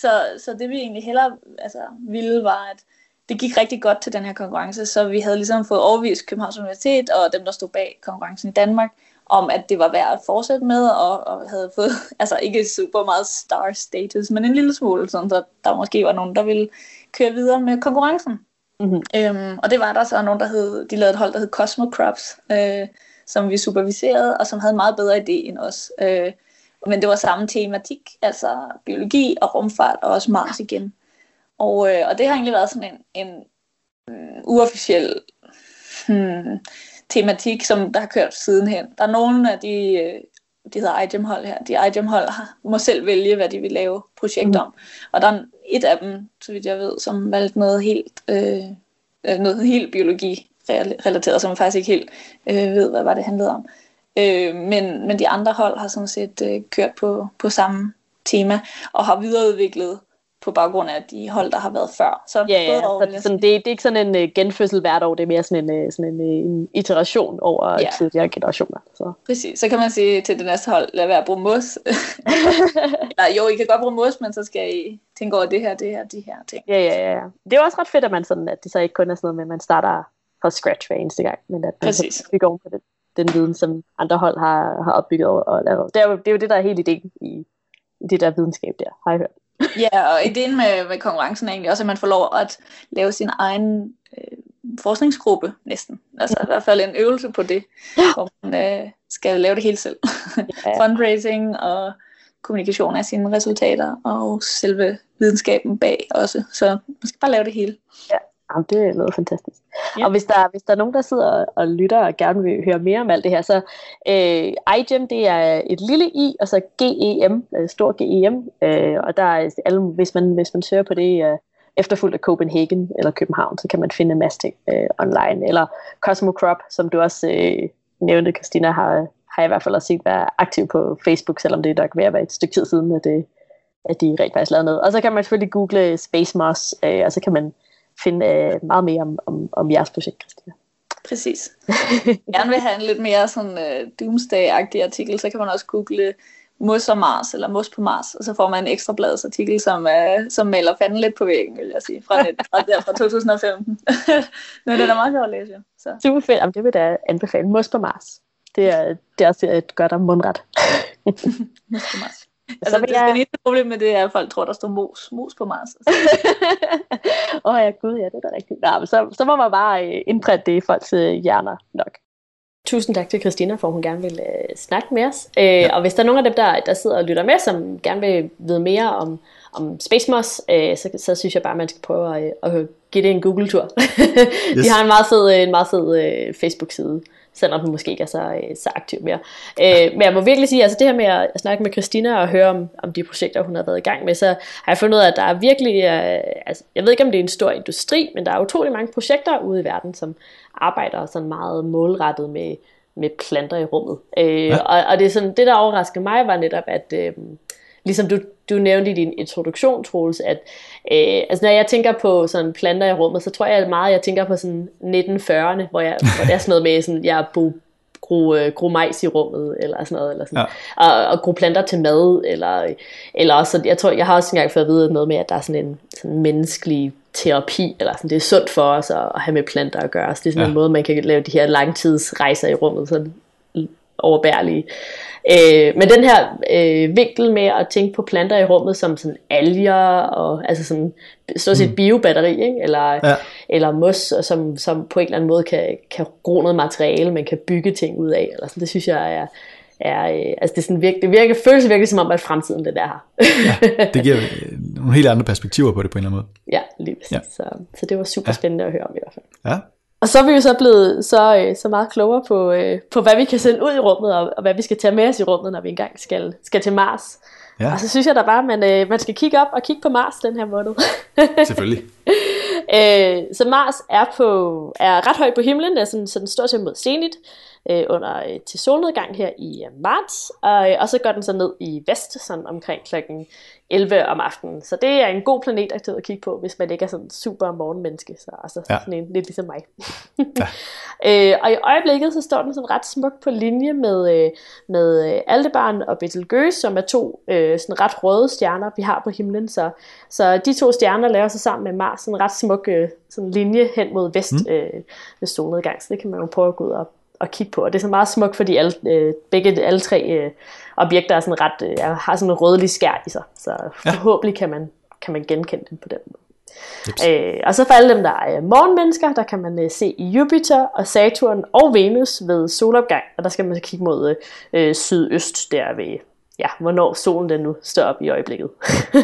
Så, så det vi egentlig hellere altså, ville var, at det gik rigtig godt til den her konkurrence, så vi havde ligesom fået overvist Københavns Universitet og dem, der stod bag konkurrencen i Danmark, om at det var værd at fortsætte med, og, og havde fået, altså ikke super meget star status, men en lille smule, sådan, så der måske var nogen, der ville køre videre med konkurrencen. Mm-hmm. Øhm, og det var der så nogen, der hed, de lavede et hold, der hed Cosmo Crops, øh, som vi superviserede, og som havde en meget bedre idé end os. Øh, men det var samme tematik, altså biologi og rumfart, og også Mars igen. Og, øh, og det har egentlig været sådan en, en um, uofficiel hmm, tematik, som der har kørt sidenhen. Der er nogle af de, øh, de hedder IGEM-hold her, de IGEM-hold har, må selv vælge, hvad de vil lave projekt mm. om. Og der er et af dem, så vidt jeg ved, som valgte noget helt, øh, øh noget helt biologi relateret, som man faktisk ikke helt øh, ved, hvad var det handlede om. Øh, men, men de andre hold har sådan set øh, kørt på, på samme tema, og har videreudviklet på baggrund af de hold, der har været før. Så ja, ja, så sådan, det, det er ikke sådan en uh, genfødsel hvert år, det er mere sådan en, uh, sådan en, uh, en iteration over ja. tidligere generationer. Så. Præcis, så kan man sige til det næste hold, lad være at bruge mos. Eller, jo, I kan godt bruge mos, men så skal I tænke over det her, det her, de her ting. Ja, ja, ja. Det er også ret fedt, at man sådan, at det så ikke kun er sådan noget med, at man starter fra scratch hver eneste gang, men at man Præcis. bygger oven på det, den viden, som andre hold har, har opbygget og lavet. Det er, jo, det er jo det, der er helt ideen i, i det der videnskab der, har jeg hørt. ja, og ideen med, med konkurrencen er egentlig også, at man får lov at lave sin egen øh, forskningsgruppe næsten. Altså i hvert fald en øvelse på det, ja. hvor man øh, skal lave det hele selv. Ja. Fundraising og kommunikation af sine resultater og selve videnskaben bag også. Så man skal bare lave det hele. Ja. Jamen, det lyder fantastisk. Ja. Og hvis der, hvis der er nogen, der sidder og lytter og gerne vil høre mere om alt det her, så øh, iGEM, det er et lille i, og så GEM, øh, stor GEM, øh, og der er alle, hvis man, hvis man søger på det øh, efterfulgt af Copenhagen eller København, så kan man finde en masse ting øh, online. Eller Cosmo Crop, som du også øh, nævnte, Christina, har, har jeg i hvert fald også set være aktiv på Facebook, selvom det er nok ved at være et stykke tid siden, at, det, at de rent faktisk lavede noget. Og så kan man selvfølgelig google Space Moss, øh, og så kan man finde øh, meget mere om, om, om jeres projekt, Christina. Præcis. Jeg gerne vil have en lidt mere sådan uh, doomsday-agtig artikel, så kan man også google Mos og Mars, eller Mos på Mars, og så får man en ekstra bladets artikel, som, uh, som maler fanden lidt på væggen, vil jeg sige, fra, net, fra, der, fra 2015. Men det er meget sjovt at læse, jo. Så. Super fedt, Jamen, det vil jeg anbefale. Mos på Mars. Det er, det er også et godt om mundret. Mos på Mars. Altså, så det, jeg... det eneste problem med det er, at folk tror, der står mus, mus på Mars. Åh oh, ja, gud, ja, det er da rigtigt. Nej, men så, så må man bare øh, indprinte det i folks øh, hjerner nok. Tusind tak til Christina, for hun gerne vil uh, snakke med os. Uh, ja. Og hvis der er nogen af dem, der, der sidder og lytter med, som gerne vil vide mere om, om Space Moss, uh, så, så synes jeg bare, at man skal prøve at, uh, at give det en Google-tur. yes. De har en meget fed, en meget fed uh, Facebook-side selvom hun måske ikke er så, øh, så aktiv mere. Øh, men jeg må virkelig sige, altså det her med at snakke med Christina og høre om, om de projekter, hun har været i gang med, så har jeg fundet ud af, at der er virkelig, øh, altså, jeg ved ikke om det er en stor industri, men der er utrolig mange projekter ude i verden, som arbejder sådan meget målrettet med, med planter i rummet. Øh, ja. og, og det, er sådan, det, der overraskede mig, var netop, at øh, ligesom du, du nævnte i din introduktion, Troels, at øh, altså når jeg tænker på sådan planter i rummet, så tror jeg meget, jeg tænker på sådan 1940'erne, hvor, jeg, hvor det er sådan noget med, sådan, jeg bo, gro, øh, gro majs i rummet, eller sådan noget, eller sådan, ja. og, og gro planter til mad, eller, eller også, jeg tror, jeg har også engang fået at vide noget med, at der er sådan en sådan menneskelig terapi, eller sådan, det er sundt for os at, at have med planter at gøre, så det er sådan ja. en måde, man kan lave de her langtidsrejser i rummet, så overbærlige. Øh, men den her øh, vinkel med at tænke på planter i rummet som sådan alger og altså sådan så set mm. biobatteri, ikke? eller ja. eller mos, som, som på en eller anden måde kan, kan gro noget materiale, man kan bygge ting ud af. Eller sådan. Det synes jeg er, er øh, altså det, er sådan virke, det virker, føles virkelig som om, at fremtiden det der her. ja, det giver nogle helt andre perspektiver på det på en eller anden måde. Ja, lige præcis. Ja. Så, så det var super spændende ja. at høre om i hvert fald. Ja, og så er vi jo så blevet så, øh, så meget klogere på, øh, på, hvad vi kan sende ud i rummet, og, og hvad vi skal tage med os i rummet, når vi engang skal, skal til Mars. Ja. Og så synes jeg da bare, at man, øh, man skal kigge op og kigge på Mars den her måned. Selvfølgelig. øh, så Mars er, på, er ret højt på himlen, er sådan, så den står til mod zenit øh, under, øh, til solnedgang her i øh, marts, og, øh, og så går den så ned i vest, sådan omkring klokken 11 om aftenen. Så det er en god planet at at kigge på, hvis man ikke er sådan super morgenmenneske, så altså ja. sådan en, lidt ligesom mig. ja. øh, og i øjeblikket så står den sådan ret smukt på linje med, øh, med øh, Aldebaran og Betelgeuse, som er to øh, sådan ret røde stjerner, vi har på himlen. Så, så de to stjerner laver sig sammen med Mars en ret smuk øh, sådan linje hen mod vest mm. øh, ved solnedgang, så det kan man jo prøve at gå ud og at kigge på. Og det er så meget smukt, fordi alle, øh, begge, alle tre øh, objekter er sådan ret, øh, har sådan en rødlig skær i sig. Så ja. forhåbentlig kan man, kan man genkende dem på den måde. Øh, og så for alle dem, der er morgenmennesker, der kan man øh, se Jupiter og Saturn og Venus ved solopgang. Og der skal man så kigge mod øh, sydøst der ved, ja, hvornår solen den nu står op i øjeblikket. ja.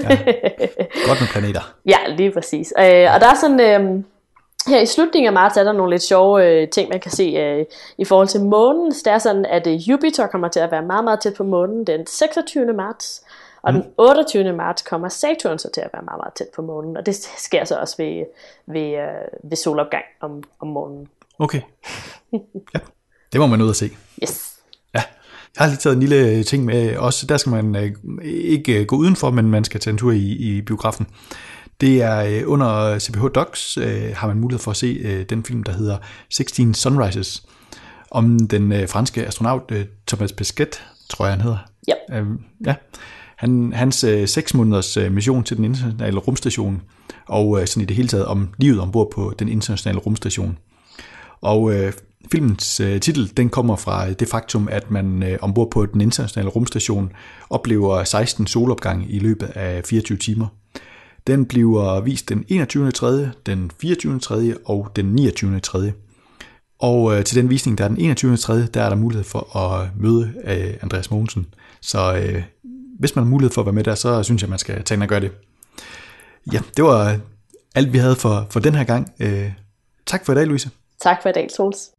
Godt med planeter. Ja, lige præcis. Øh, og der er sådan... Øh, her i slutningen af marts er der nogle lidt sjove øh, ting, man kan se øh, i forhold til månen. Det er sådan, at øh, Jupiter kommer til at være meget, meget tæt på månen den 26. marts. Og mm. den 28. marts kommer Saturn så til at være meget, meget tæt på månen. Og det sker så også ved, ved, øh, ved solopgang om, om morgenen. Okay. Ja, det må man ud at se. Yes. Ja. Jeg har lige taget en lille ting med. Også der skal man øh, ikke gå udenfor, men man skal tage en tur i, i biografen. Det er øh, under CPH Docs, øh, har man mulighed for at se øh, den film, der hedder 16 Sunrises, om den franske astronaut Thomas Pesquet, tror jeg han hedder. Ja. Ja. Han, hans øh, seks måneders øh, mission til den internationale rumstation, og øh, sådan i det hele taget om livet ombord på den internationale rumstation. Og øh, filmens øh, titel, den kommer fra det faktum, at man øh, ombord på den internationale rumstation oplever 16 solopgange i løbet af 24 timer. Den bliver vist den 21. 3., den 24. 3. og den 29. 3. Og øh, til den visning, der er den 21. 3., der er der mulighed for at møde øh, Andreas Mogensen. Så øh, hvis man har mulighed for at være med der, så synes jeg, man skal tage ind og gøre det. Ja, det var alt vi havde for, for den her gang. Øh, tak for i dag, Louise. Tak for i dag, Troels.